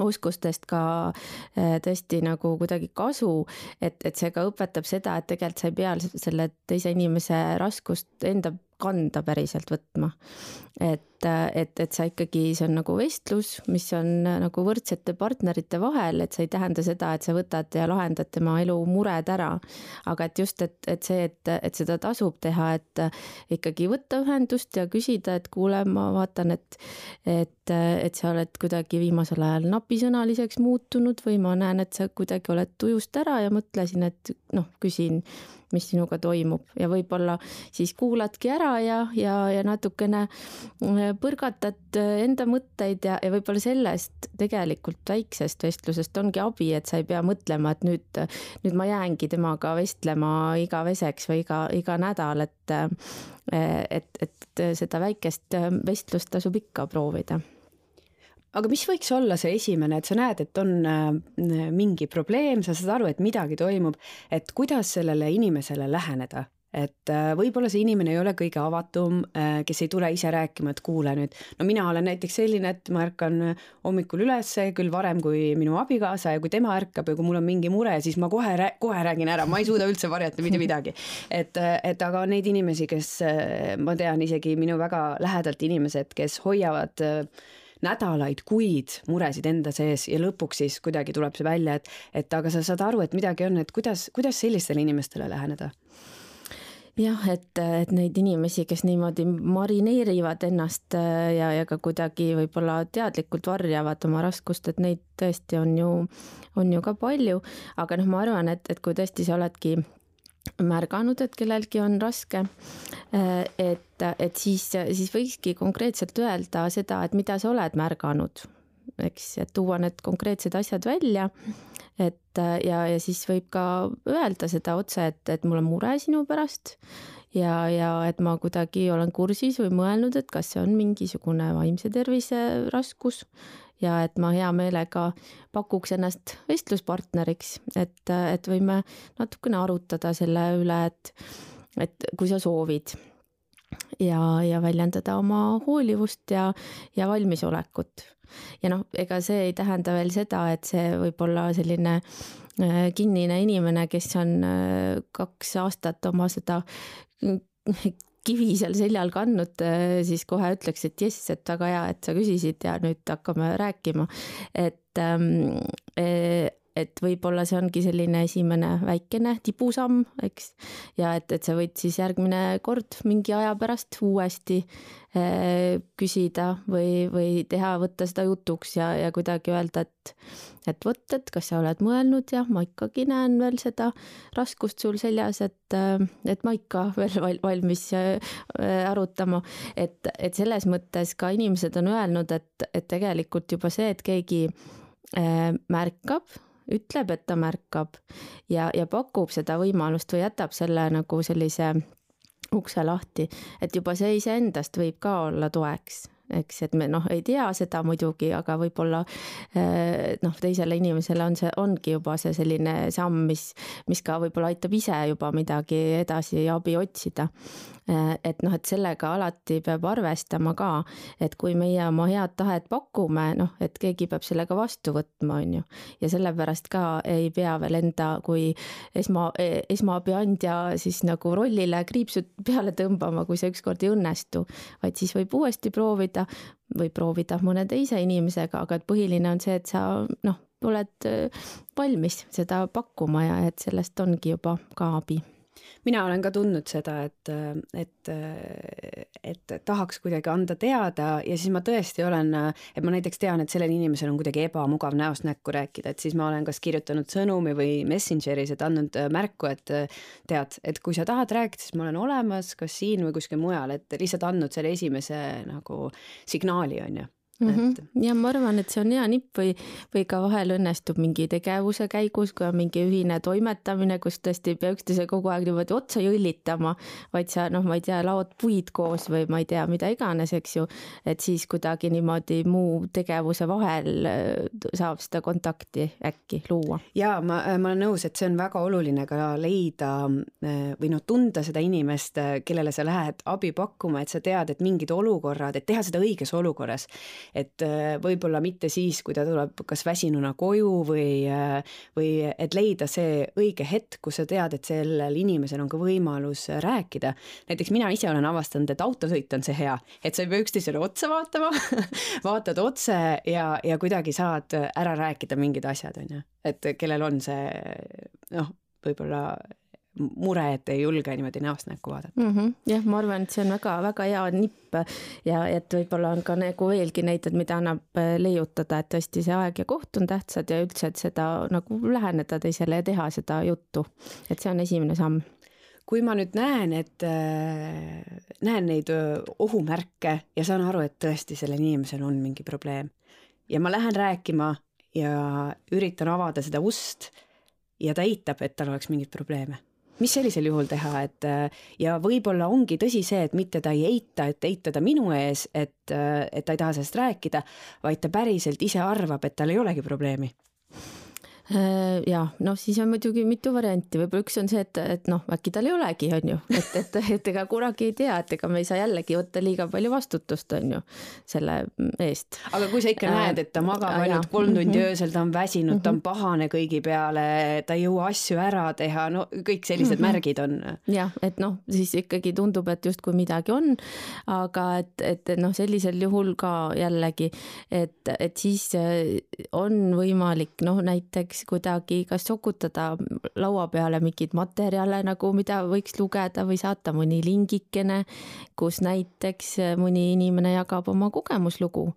oskustest ka äh, tõesti nagu kuidagi kasu, et, et see ka õpetab seda, et tegelikult sa ei pea selle teise inimese raskust enda kanda päriselt võtma. et, et, et sa ikkagi, see on nagu vestlus, mis on nagu võrdsete partnerite vahel, et see ei tähenda seda, et sa võtad ja lahendad tema elu mured ära. aga et just, et, et see, et, et seda tasub teha, et ikkagi võtta ühendust ja küsida, et kuule, ma vaatan, et, et, et sa oled kuidagi viimasel ajal napisõnaliseks muutunud või ma näen, et sa kuidagi oled tujust ära ja mõtlesin, et noh, küsin mis sinuga toimub. Ja võib-olla siis kuuladki ära ja, ja, ja natukene äh, põrgatad äh, enda mõtteid ja, ja võib-olla sellest tegelikult väiksest vestlusest ongi abi, et sa ei pea mõtlema, et nüüd, nüüd ma jäängi temaga vestlema igaveseks või iga, iga nädal, et, et, et seda väikest vestlust tasub ikka proovida. Aga mis võiks olla see esimene, et sa näed, et on äh, mingi probleem, sa saad aru, et midagi toimub, et kuidas sellele inimesele läheneda, et äh, võib-olla see inimene ei ole kõige avatum, äh, kes ei tule ise rääkima, et kuule nüüd, no mina olen näiteks selline, et ma ärkan hommikul üles küll varem kui minu abikaasa ja kui tema ärkab ja kui mul on mingi mure, siis ma kohe, kohe räägin ära, ma ei suuda üldse varjata mitte midagi. et, et aga on neid inimesi, kes ma tean isegi minu väga lähedalt inimesed, kes hoiavad nädalaid, kuid muresid enda sees ja lõpuks siis kuidagi tuleb see välja, et, et aga sa saad aru, et midagi on, et kuidas, kuidas sellistele inimestele läheneda jah, et, et neid inimesi, kes niimoodi marineerivad ennast äh, ja, ja ka kuidagi võib-olla teadlikult varjavad oma raskust, et neid tõesti on ju, on ju ka palju, aga noh, ma arvan, et, et kui tõesti sa oledki märganud, et kellelgi on raske, äh, et, et siis, siis võikski konkreetselt öelda seda, et mida sa oled märganud, eks, et tuua need konkreetsed asjad välja. Et äh, ja, ja siis võib ka öelda seda otse, et, et mul on mure sinu pärast. Ja, ja et ma kuidagi olen kursis või mõelnud, et kas see on mingisugune vaimse tervise raskus. Ja et ma hea meelega pakuks ennast vestluspartneriks, et, et võime natukene arutada selle üle, et, et kui sa soovid. Ja, ja väljendada oma hoolivust ja, ja valmisolekut ja noh, ega see ei tähenda veel seda, et see võib olla selline äh, kinnine inimene, kes on äh, kaks aastat oma seda kivi seal seljal kandnud, äh, siis kohe ütleks, et jess, et väga hea, et sa küsisid ja nüüd hakkame rääkima. et ähm, et võib-olla see ongi selline esimene väikene tibusamm, eks. ja et, et sa võid siis järgmine kord mingi aja pärast uuesti äh, küsida või, või teha, võtta seda jutuks ja, ja kuidagi öelda, et, et vot, et kas sa oled mõelnud ja ma ikkagi näen veel seda raskust sul seljas, et, äh, et ma ikka veel valmis äh, arutama. et, et selles mõttes ka inimesed on öelnud, et, et tegelikult juba see, et keegi märkab ütleb, et ta märkab ja, ja pakub seda võimalust või jätab selle nagu sellise ukse lahti, et juba see iseendast võib ka olla toeks eks, et me noh, ei tea seda muidugi, aga võib-olla eh, noh, teisele inimesele on see, ongi juba see selline samm, mis, mis ka võib-olla aitab ise juba midagi edasi abi otsida. Eh, et noh, et sellega alati peab arvestama ka, et kui meie oma head tahet pakume, noh, et keegi peab sellega vastu võtma, on ju. ja sellepärast ka ei pea veel enda kui esma, esmaabi andja siis nagu rollile kriipsud peale tõmbama, kui see ükskord ei õnnestu, vaid siis võib uuesti proovida proovida või proovida mõne teise inimesega, aga et põhiline on see, et sa noh, oled äh, valmis seda pakkuma ja et sellest ongi juba ka abi mina olen ka tundnud seda, et, et, et tahaks kuidagi anda teada ja siis ma tõesti olen, et ma näiteks tean, et sellel inimesel on kuidagi ebamugav näost näkku rääkida, et siis ma olen kas kirjutanud sõnumi või Messengeris, et andnud märku, et tead, et kui sa tahad rääkida, siis ma olen olemas, kas siin või kuskil mujal, et lihtsalt andnud selle esimese nagu signaali, on ju mm. -hmm. ja ma arvan, et see on hea nipp või, või ka vahel õnnestub mingi tegevuse käigus, kui on mingi ühine toimetamine, kus tõesti ei pea üksteise kogu aeg niimoodi otsa jõllitama, vaid sa noh, ma ei tea, laod puid koos või ma ei tea, mida iganes, eks ju. et siis kuidagi niimoodi muu tegevuse vahel äh, saab seda kontakti äkki luua. ja ma, äh, ma olen nõus, et see on väga oluline ka leida äh, või noh, tunda seda inimest, kellele sa lähed abi pakkuma, et sa tead, et mingid olukorrad, et teha seda õiges olukorras et äh, võib-olla mitte siis, kui ta tuleb kas väsinuna koju või, äh, või et leida see õige hetk, kus sa tead, et sellel inimesel on ka võimalus rääkida. näiteks mina ise olen avastanud, et autosõit on see hea, et sa ei pea üksteisele otsa vaatama vaatad otse ja, ja kuidagi saad ära rääkida mingid asjad, on ju, et kellel on see noh, võib-olla mure, et ei julge niimoodi näost näkku vaadata mm. -hmm. jah, ma arvan, et see on väga-väga hea nipp ja et võib-olla on ka nagu veelgi et mida annab äh, leiutada, et tõesti see aeg ja koht on tähtsad ja üldse, et seda nagu läheneda teisele ja teha seda juttu. et see on esimene samm kui ma nüüd näen, et äh, näen neid ohumärke ja saan aru, et tõesti sellel inimesel on mingi probleem ja ma lähen rääkima ja üritan avada seda ust ja ta eitab, et tal oleks mingeid probleeme mis sellisel juhul teha, et ja võib-olla ongi tõsi see, et mitte ta ei eita, et eitada minu ees, et, et ta ei taha sellest rääkida, vaid ta päriselt ise arvab, et tal ei olegi probleemi. Äh, ja noh, siis on muidugi mitu varianti, võib-olla üks on see, et, et noh, äkki tal ei olegi, on ju, et, et, et ega kunagi ei tea, et ega me ei saa jällegi võtta liiga palju vastutust, on ju, selle eest. aga kui sa ikka äh, näed, et ta magab äh, ainult kolm tundi mhm. öösel, ta on väsinud mm, -hmm. ta on mhm. pahane kõigi peale, ta ei jõua asju ära teha, no kõik sellised mm -hmm. märgid on. jah, et noh, siis ikkagi tundub, et justkui midagi on, aga et, et noh, sellisel juhul ka jällegi, et, et siis on võimalik noh, näiteks näiteks kuidagi kas sokutada laua peale mingeid materjale nagu, mida võiks lugeda või saata mõni lingikene, kus näiteks mõni inimene jagab oma kogemuslugu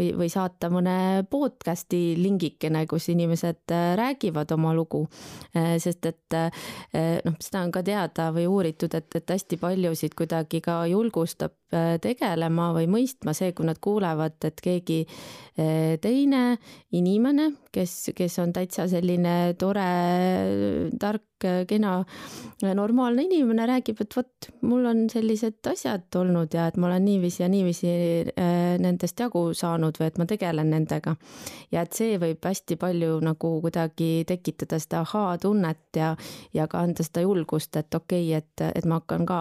või, või saata mõne podcast'i lingikene, kus inimesed äh, räägivad oma lugu. Äh, sest et äh, noh, seda on ka teada või uuritud, et, et hästi paljusid kuidagi ka julgustab tegelema või mõistma see, kui nad kuulevad, et keegi teine inimene, kes, kes on täitsa selline tore, tark, kena, normaalne inimene räägib, et vot, mul on sellised asjad olnud ja et ma olen niiviisi ja niiviisi nendest jagu saanud või et ma tegelen nendega. ja et see võib hästi palju nagu kuidagi tekitada seda ahaa-tunnet ja, ja ka anda seda julgust, et okei okay,, et, et ma hakkan ka,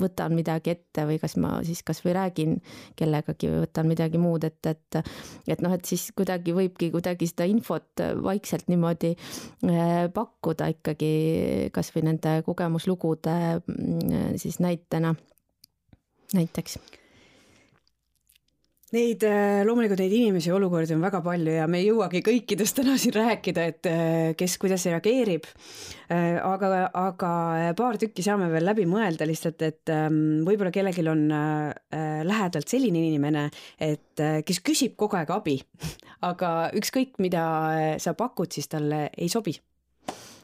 võtan midagi ette või kas ma siis kasvõi räägin kellegagi või võtan midagi muud ette, et et noh, et siis kuidagi võibki kuidagi seda infot vaikselt niimoodi pakkuda ikkagi kasvõi nende kogemuslugude mm, siis näitena, näiteks Neid, äh, loomulikult neid inimesi ja olukordi on väga palju ja me ei jõuagi kõikidest täna siin rääkida, et äh, kes kuidas reageerib. Äh, aga, aga paar tükki saame veel läbi mõelda lihtsalt, et ähm, võib-olla kellelgi on lähedalt selline inimene, et kes küsib kogu aeg abi, aga ükskõik, mida sa pakud, siis talle ei sobi.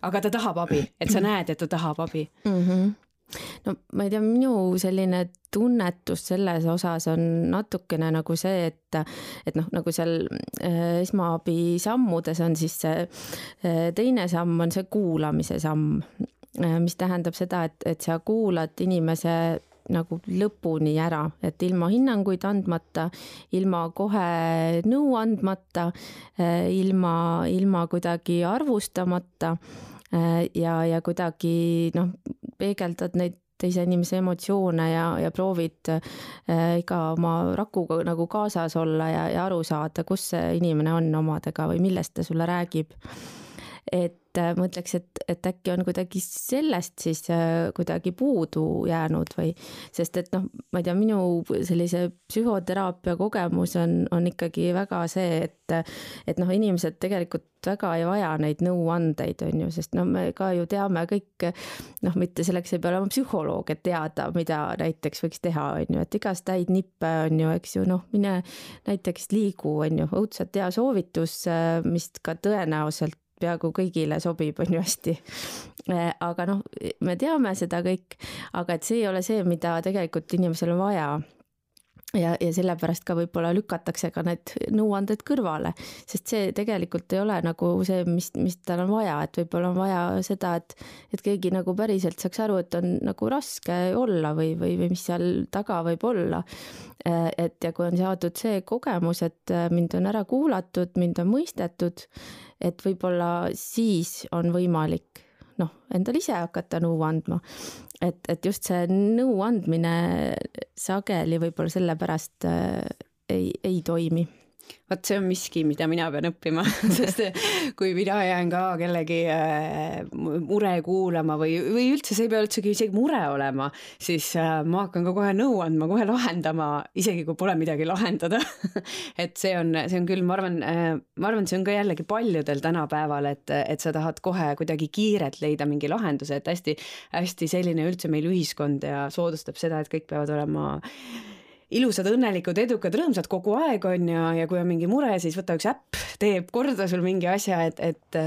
Aga ta tahab abi, et sa näed, et ta tahab abi mm. -hmm no ma ei tea, minu selline tunnetus selles osas on natukene nagu see, et, et noh, nagu seal äh, esmaabi sammudes on siis see äh, teine samm on see kuulamise samm, äh, mis tähendab seda, et, et sa kuulad inimese nagu lõpuni ära, et ilma hinnanguid andmata, ilma kohe nõu andmata, ilma, ilma kuidagi arvustamata ja, ja kuidagi noh, peegeldad neid teise inimese emotsioone ja, ja proovid äh, iga oma rakuga nagu kaasas olla ja, ja aru saada, kus see inimene on omadega või millest ta sulle räägib. et äh, ma ütleks, et, et äkki on kuidagi sellest siis äh, kuidagi puudu jäänud või, sest et noh, ma ei tea, minu sellise psühhoteraapia kogemus on, on ikkagi väga see, et, et noh, inimesed tegelikult väga ei vaja neid nõuandeid, on ju, sest no me ka ju teame kõik, noh, mitte selleks ei pea olema psühholoog, et teada, mida näiteks võiks teha, on ju, et igast häid nippe on ju, eks ju, noh, mine näiteks liigu, on ju, õudselt hea soovitus, mis ka tõenäoliselt peaaegu kõigile sobib, on ju hästi. aga noh, me teame seda kõik, aga et see ei ole see, mida tegelikult inimesel on vaja ja, ja sellepärast ka võib-olla lükatakse ka need nõuanded kõrvale, sest see tegelikult ei ole nagu see, mis, mis tal on vaja, et võib-olla on vaja seda, et, et keegi nagu päriselt saaks aru, et on nagu raske olla või, või, või mis seal taga võib olla. et ja kui on saadud see kogemus, et mind on ära kuulatud, mind on mõistetud, et võib-olla siis on võimalik noh, endale ise hakata nõu andma. et, et just see nõu andmine sageli võib-olla sellepärast äh, ei, ei toimi vot see on miski, mida mina pean õppima sest kui mina jään ka kellegi äh, mure kuulama või, või üldse, see ei pea üldsegi isegi mure olema, siis äh, ma hakkan ka kohe nõu andma, kohe lahendama, isegi kui pole midagi lahendada. Et see on, see on küll, ma arvan, äh, ma arvan, see on ka jällegi paljudel tänapäeval, et, et sa tahad kohe kuidagi kiirelt leida mingi lahenduse, et hästi-hästi selline üldse meil ühiskond ja soodustab seda, et kõik peavad olema ilusad, õnnelikud, edukad, rõõmsad kogu aeg on ju, ja kui on mingi mure, siis võta üks äpp, teeb korda sul mingi asja, et, et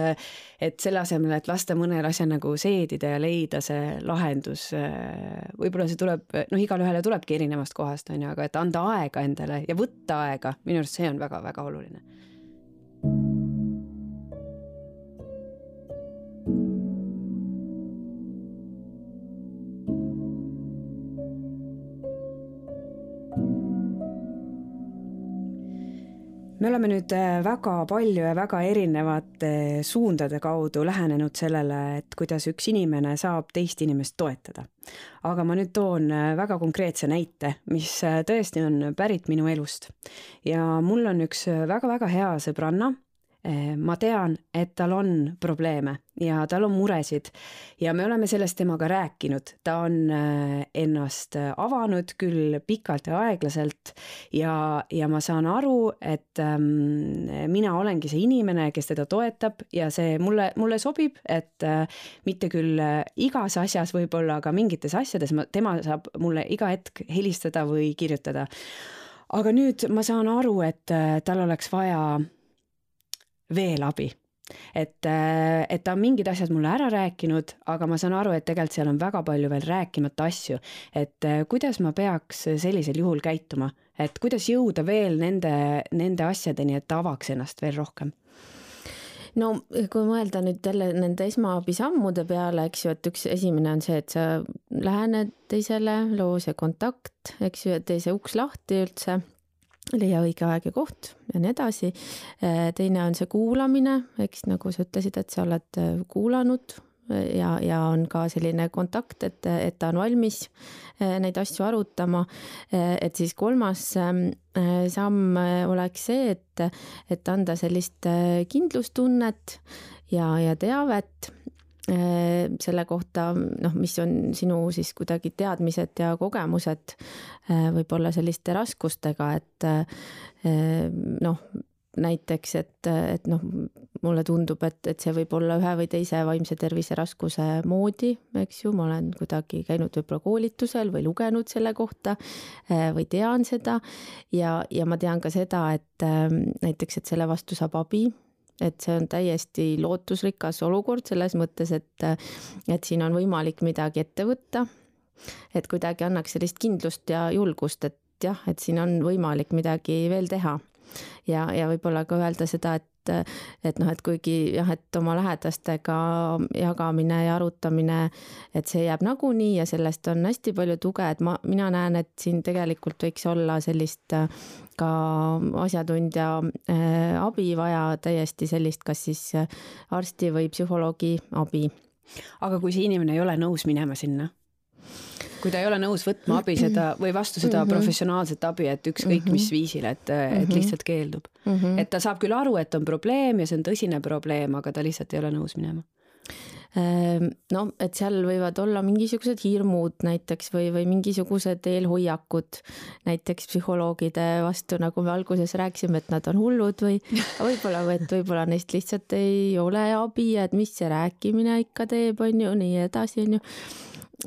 et selle asemel, et lasta mõnel asjal nagu seedida ja leida see lahendus, võib-olla see tuleb, noh, igale ühele tulebki erinevast kohast, on ju, aga et anda aega endale ja võtta aega, minu arust see on väga-väga oluline me oleme nüüd äh, väga palju ja väga erinevate suundade kaudu lähenenud sellele, et kuidas üks inimene saab teist inimest toetada. aga ma nüüd toon äh, väga konkreetse näite, mis äh, tõesti on pärit minu elust. ja mul on üks väga-väga hea sõbranna ma tean, et tal on probleeme ja tal on muresid ja me oleme sellest temaga rääkinud, ta on eh, ennast avanud küll pikalt ja aeglaselt ja, ja ma saan aru, et ähm, mina olengi see inimene, kes teda toetab ja see mulle, mulle sobib, et äh, mitte küll igas asjas võib-olla, aga mingites asjades ma, tema saab mulle iga hetk helistada või kirjutada. aga nüüd ma saan aru, et äh, tal oleks vaja veel abi et, äh, et ta on mingid asjad mulle ära rääkinud, aga ma saan aru, et tegelikult seal on väga palju veel rääkimata asju. et äh, kuidas ma peaks sellisel juhul käituma, et kuidas jõuda veel nende, nende asjadeni, et ta avaks ennast veel rohkem? no kui mõelda nüüd jälle nende esmaabisammude peale, eks ju, et üks esimene on see, et sa lähened teisele, loo see kontakt, eks ju, et tee see uks lahti üldse leia õige aeg ja koht ja nii edasi. Äh, teine on see kuulamine, eks nagu sa ütlesid, et sa oled äh, kuulanud äh, ja, ja on ka selline kontakt, et, et ta on valmis neid asju arutama. et siis kolmas ähm, samm oleks see, et, et anda sellist kindlustunnet ja, ja teavet selle kohta, noh, mis on sinu siis kuidagi teadmised ja kogemused äh, võib-olla selliste raskustega, et äh, noh, näiteks, et, et noh, mulle tundub, et, et see võib olla ühe või teise vaimse tervise raskuse moodi, eks ju, ma olen kuidagi käinud võib-olla koolitusel või lugenud selle kohta või tean seda. Ja, ja ma tean ka seda, et näiteks, et selle vastu saab abi et see on täiesti lootusrikas olukord selles mõttes, et, et siin on võimalik midagi ette võtta. et kuidagi annaks sellist kindlust ja julgust, et jah, et siin on võimalik midagi veel teha. ja, ja võib-olla ka öelda seda, et et noh, et kuigi jah, et oma lähedastega jagamine ja arutamine, et see jääb nagunii ja sellest on hästi palju tuge, et ma, mina näen, et siin tegelikult võiks olla sellist ka asjatundja äh, abi vaja, täiesti sellist, kas siis äh, arsti või psühholoogi abi. aga kui see inimene ei ole nõus minema sinna? kui ta ei ole nõus võtma abi seda või vastu seda mm -hmm. professionaalset abi, et ükskõik mm -hmm. mis viisil, et, et mhm. lihtsalt keeldub mm. -hmm. et ta saab küll aru, et on probleem ja see on tõsine probleem, aga ta lihtsalt ei ole nõus minema no et seal võivad olla mingisugused hirmud näiteks või, või mingisugused eelhoiakud näiteks psühholoogide vastu, nagu me alguses rääkisime, et nad on hullud või võib-olla, et võib-olla neist lihtsalt ei ole abi ja et mis see rääkimine ikka teeb, on ju, nii edasi, on ju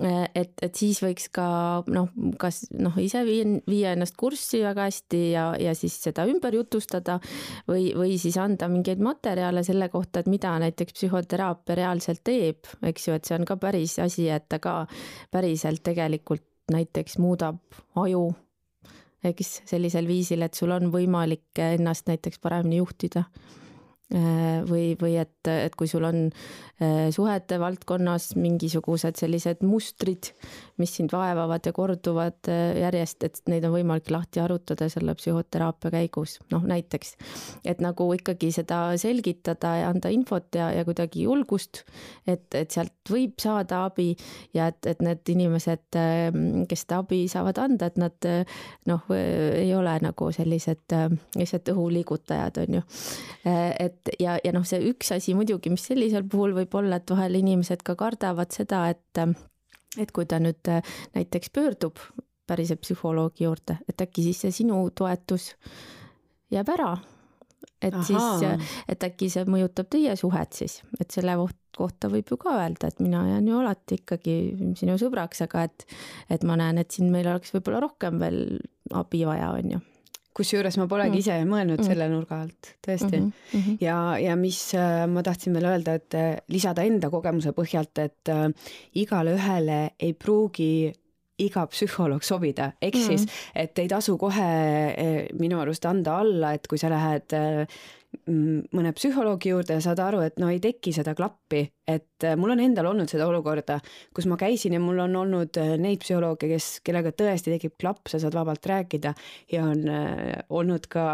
et, et siis võiks ka noh, kas noh, ise viia, viia ennast kurssi väga hästi ja, ja siis seda ümber jutustada või, või siis anda mingeid materjale selle kohta, et mida näiteks psühhoteraapia reaalselt teeb, eks ju, et see on ka päris asi, et ta ka päriselt tegelikult näiteks muudab aju, eks sellisel viisil, et sul on võimalik ennast näiteks paremini juhtida. Äh, või, või et, et kui sul on äh, suhete valdkonnas mingisugused sellised mustrid, mis sind vaevavad ja korduvad äh, järjest, et neid on võimalik lahti arutada selle psühhoteraapia käigus, noh näiteks. et nagu ikkagi seda selgitada ja anda infot ja, ja kuidagi julgust, et, et sealt võib saada abi ja et, et need inimesed, kes seda abi saavad anda, et nad noh, ei ole nagu sellised lihtsalt õhuliigutajad, on ju. et et ja, ja noh, see üks asi muidugi, mis sellisel puhul võib olla, et vahel inimesed ka kardavad seda, et et kui ta nüüd näiteks pöördub päriselt psühholoogi juurde, et äkki siis see sinu toetus jääb ära. et Aha. siis, et äkki see mõjutab teie suhet siis, et selle kohta võib ju ka öelda, et mina jään ju alati ikkagi sinu sõbraks, aga et, et ma näen, et siin meil oleks võib-olla rohkem veel abi vaja, on ju kusjuures ma polegi mm. ise mõelnud mm. selle nurga alt, tõesti mm. -hmm. ja, ja mis äh, ma tahtsin veel öelda, et äh, lisada enda kogemuse põhjalt, et äh, igale ühele ei pruugi iga psühholoog sobida, ehk mm. siis, et ei tasu kohe minu arust anda alla, et kui sa lähed mõne psühholoogi juurde ja saad aru, et no ei teki seda klappi et äh, mul on endal olnud seda olukorda, kus ma käisin ja mul on olnud äh, neid psühholooge, kes, kellega tõesti tekib klapp, sa saad vabalt rääkida. Ja on äh, olnud ka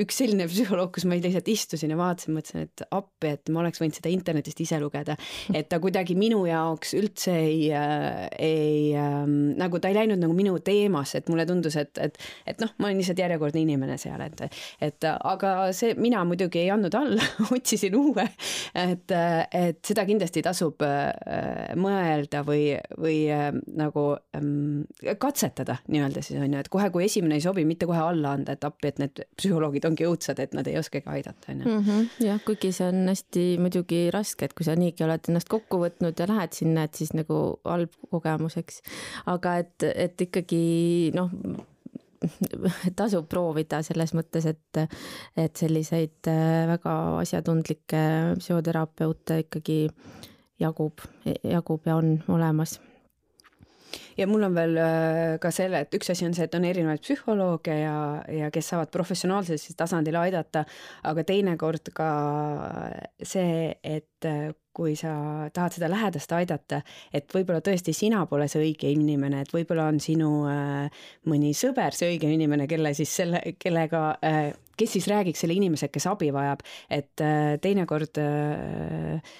üks selline psühholoog, kus ma lihtsalt istusin ja vaatasin, mõtlesin, et appi, et ma oleks võinud seda internetist ise lugeda, et ta kuidagi minu jaoks üldse ei ei äh, nagu ta ei läinud nagu minu teemasse, et mulle tundus, et, et, et noh, ma olin lihtsalt järjekordne inimene seal, et, et aga see, mina muidugi ei andnud alla otsisin uue, et, et seda kindlasti tasub äh, mõelda või, või äh, nagu ähm, katsetada nii-öelda siis on ju, et kohe, kui esimene ei sobi, mitte kohe alla anda, et appi, et need psühholoogid ongi õudsad, et nad ei oskagi aidata, on ju. Mhm, jah, kuigi see on hästi muidugi raske, et kui sa niigi oled ennast kokku võtnud ja lähed sinna, et siis nagu halb kogemus, eks. aga et, et ikkagi noh, tasub proovida selles mõttes, et, et selliseid äh, väga asjatundlikke psühhoterapeute ikkagi jagub, jagub ja on olemas ja mul on veel äh, ka selle, et üks asi on see, et on erinevaid psühholooge ja, ja kes saavad professionaalsel siis tasandil aidata, aga teinekord ka see, et äh, kui sa tahad seda lähedast aidata, et võib-olla tõesti sina pole see õige inimene, et võib-olla on sinu äh, mõni sõber see õige inimene, kelle siis selle, kellega äh,, kes siis räägiks selle inimesega, kes abi vajab, et äh, teinekord äh,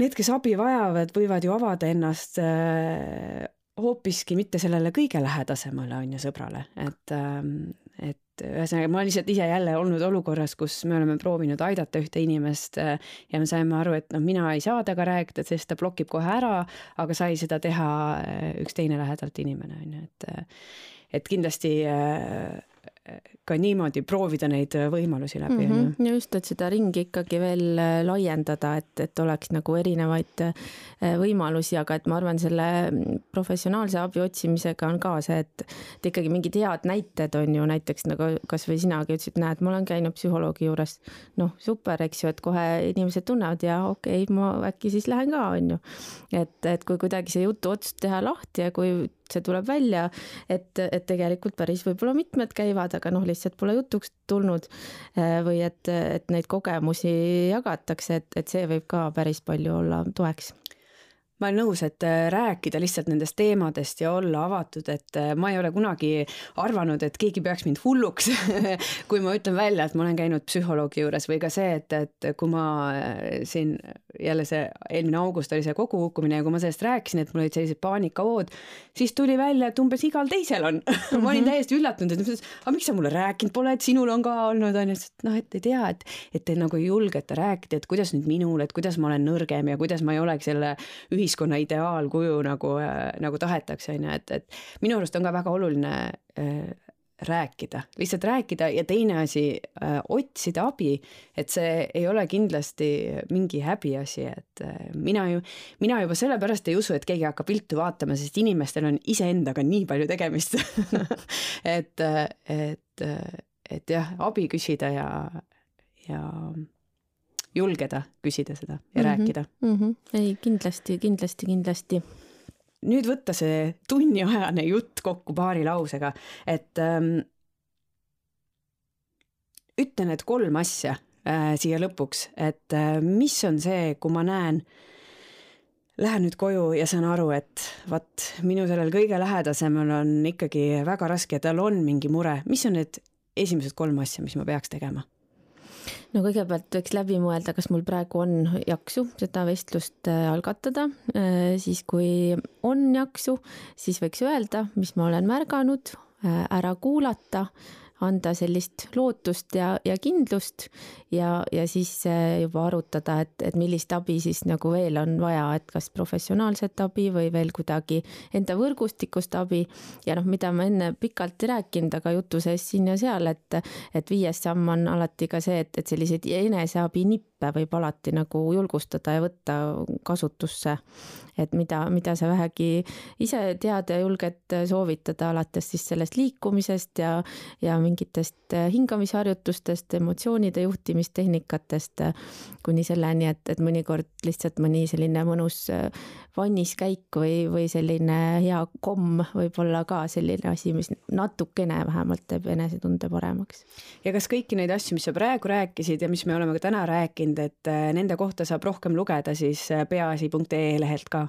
need, kes abi vajavad, võivad ju avada ennast äh, hoopiski mitte sellele kõige lähedasemale on ju sõbrale, et, ähm, et ühesõnaga ma olen lihtsalt ise jälle olnud olukorras, kus me oleme proovinud aidata ühte inimest äh, ja me saime aru, et noh, mina ei saa temaga rääkida, sest ta blokib kohe ära, aga sai seda teha äh, üks teine lähedalt inimene on ju, et et kindlasti ka niimoodi proovida neid võimalusi läbi mm. -hmm. just, et seda ringi ikkagi veel äh, laiendada, et, et oleks nagu erinevaid äh, võimalusi, aga et ma arvan, selle mm, professionaalse abi otsimisega on ka see, et, et ikkagi mingid head näited on ju näiteks nagu kasvõi sinagi ütlesid, näed, ma olen käinud psühholoogi juures. noh, super, eks ju, et kohe inimesed tunnevad ja okei okay,, ma äkki siis lähen ka, on ju. et, et kui kuidagi see jutuots teha lahti ja kui see tuleb välja, et, et tegelikult päris võib-olla mitmed käivad, aga noh, lihtsalt pole jutuks tulnud. Eh, või et, et neid kogemusi jagatakse, et, et see võib ka päris palju olla toeks ma olen nõus, et äh, rääkida lihtsalt nendest teemadest ja olla avatud, et äh, ma ei ole kunagi arvanud, et keegi peaks mind hulluks kui ma ütlen välja, et ma olen käinud psühholoogi juures või ka see, et, et kui ma äh, siin jälle see eelmine august oli see kokkukukkumine ja kui ma sellest rääkisin, et mul olid sellised paanikavood, siis tuli välja, et umbes igal teisel on ma olin mhm. täiesti üllatunud, et mõtlesin, aga miks sa mulle rääkinud pole, et sinul on ka olnud, on ju, et noh, et ei tea, et, et te nagu ei julgeta rääkida, et kuidas nüüd minul, et kuidas ma olen nõrgem ja kuidas ma ei oleks jälle ühi ühiskonna ideaalkuju nagu, äh, nagu tahetakse, on ju, et, et minu arust on ka väga oluline äh, rääkida, lihtsalt rääkida ja teine asi äh,, otsida abi, et see ei ole kindlasti mingi häbiasi, et äh, mina ju, mina juba sellepärast ei usu, et keegi hakkab viltu vaatama, sest inimestel on iseendaga nii palju tegemist et, äh, et, et jah, abi küsida ja, ja julgeda küsida seda ja mm -hmm. rääkida mm. -hmm. ei, kindlasti, kindlasti, kindlasti. nüüd võtta see tunniajane jutt kokku paari lausega, et ähm, ütle need kolm asja äh, siia lõpuks, et äh, mis on see, kui ma näen lähen nüüd koju ja saan aru, et vaat minu sellel kõige lähedasemal on ikkagi väga raske, tal on mingi mure, mis on need esimesed kolm asja, mis ma peaks tegema? No kõigepealt võiks läbi mõelda, kas mul praegu on jaksu seda vestlust äh, algatada, äh, siis kui on jaksu, siis võiks öelda, mis ma olen märganud, äh, ära kuulata anda sellist lootust ja, ja kindlust ja, ja siis juba arutada, et, et millist abi siis nagu veel on vaja, et kas professionaalset abi või veel kuidagi enda võrgustikust abi. ja noh, mida ma enne pikalt ei rääkinud, aga jutu sees siin ja seal, et, et viies samm on alati ka see, et, et selliseid eneseabi nippe võib alati nagu julgustada ja võtta kasutusse et mida, mida sa vähegi ise tead ja julged soovitada, alates siis sellest liikumisest ja, ja mingitest hingamisharjutustest, emotsioonide juhtimistehnikatest kuni selleni, et, et mõnikord lihtsalt mõni selline mõnus vanniskäik või, või selline hea komm võib olla ka selline asi, mis natukene vähemalt teeb enesetunde paremaks. ja kas kõiki neid asju, mis sa praegu rääkisid ja mis me oleme ka täna rääkinud, rääkinud, et nende kohta saab rohkem lugeda siis peaasi.ee lehelt ka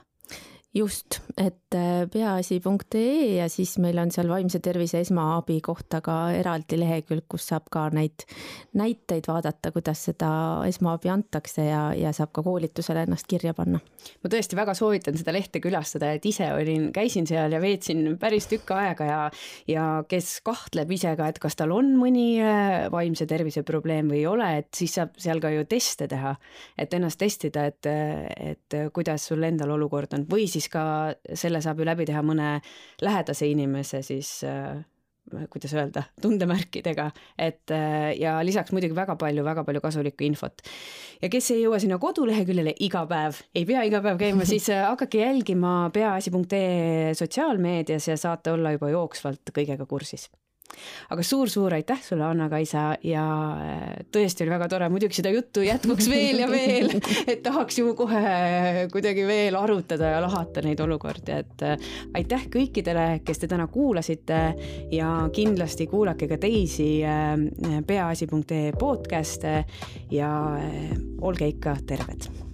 just, et äh, peaasi.ee ja siis meil on seal vaimse tervise esmaabi kohta ka eraldi lehekülg, kus saab ka neid näiteid vaadata, kuidas seda esmaabi antakse ja, ja saab ka koolitusele ennast kirja panna. ma tõesti väga soovitan seda lehte külastada, et ise olin, käisin seal ja veetsin päris tükk aega ja, ja kes kahtleb ise ka, et kas tal on mõni äh, vaimse tervise probleem või ei ole, et siis saab seal ka ju teste teha, et ennast testida, et, et kuidas sul endal olukord on või siis siis ka selle saab ju läbi teha mõne lähedase inimese siis äh, kuidas öelda, tundemärkidega, et äh, ja lisaks muidugi väga palju, väga palju kasulikku infot. ja kes ei jõua sinna koduleheküljele iga päev, ei pea iga päev käima, siis äh, hakake jälgima peaasi.ee sotsiaalmeedias ja saate olla juba jooksvalt kõigega kursis aga suur-suur aitäh sulle, Anna-Kaisa ja äh, tõesti oli väga tore, muidugi seda juttu jätkuks veel ja veel, et tahaks ju kohe kuidagi veel arutada ja lahata neid olukordi, et äh, aitäh kõikidele, kes te täna kuulasite ja kindlasti kuulake ka teisi äh, peaasi.ee podcast'e ja olge ikka terved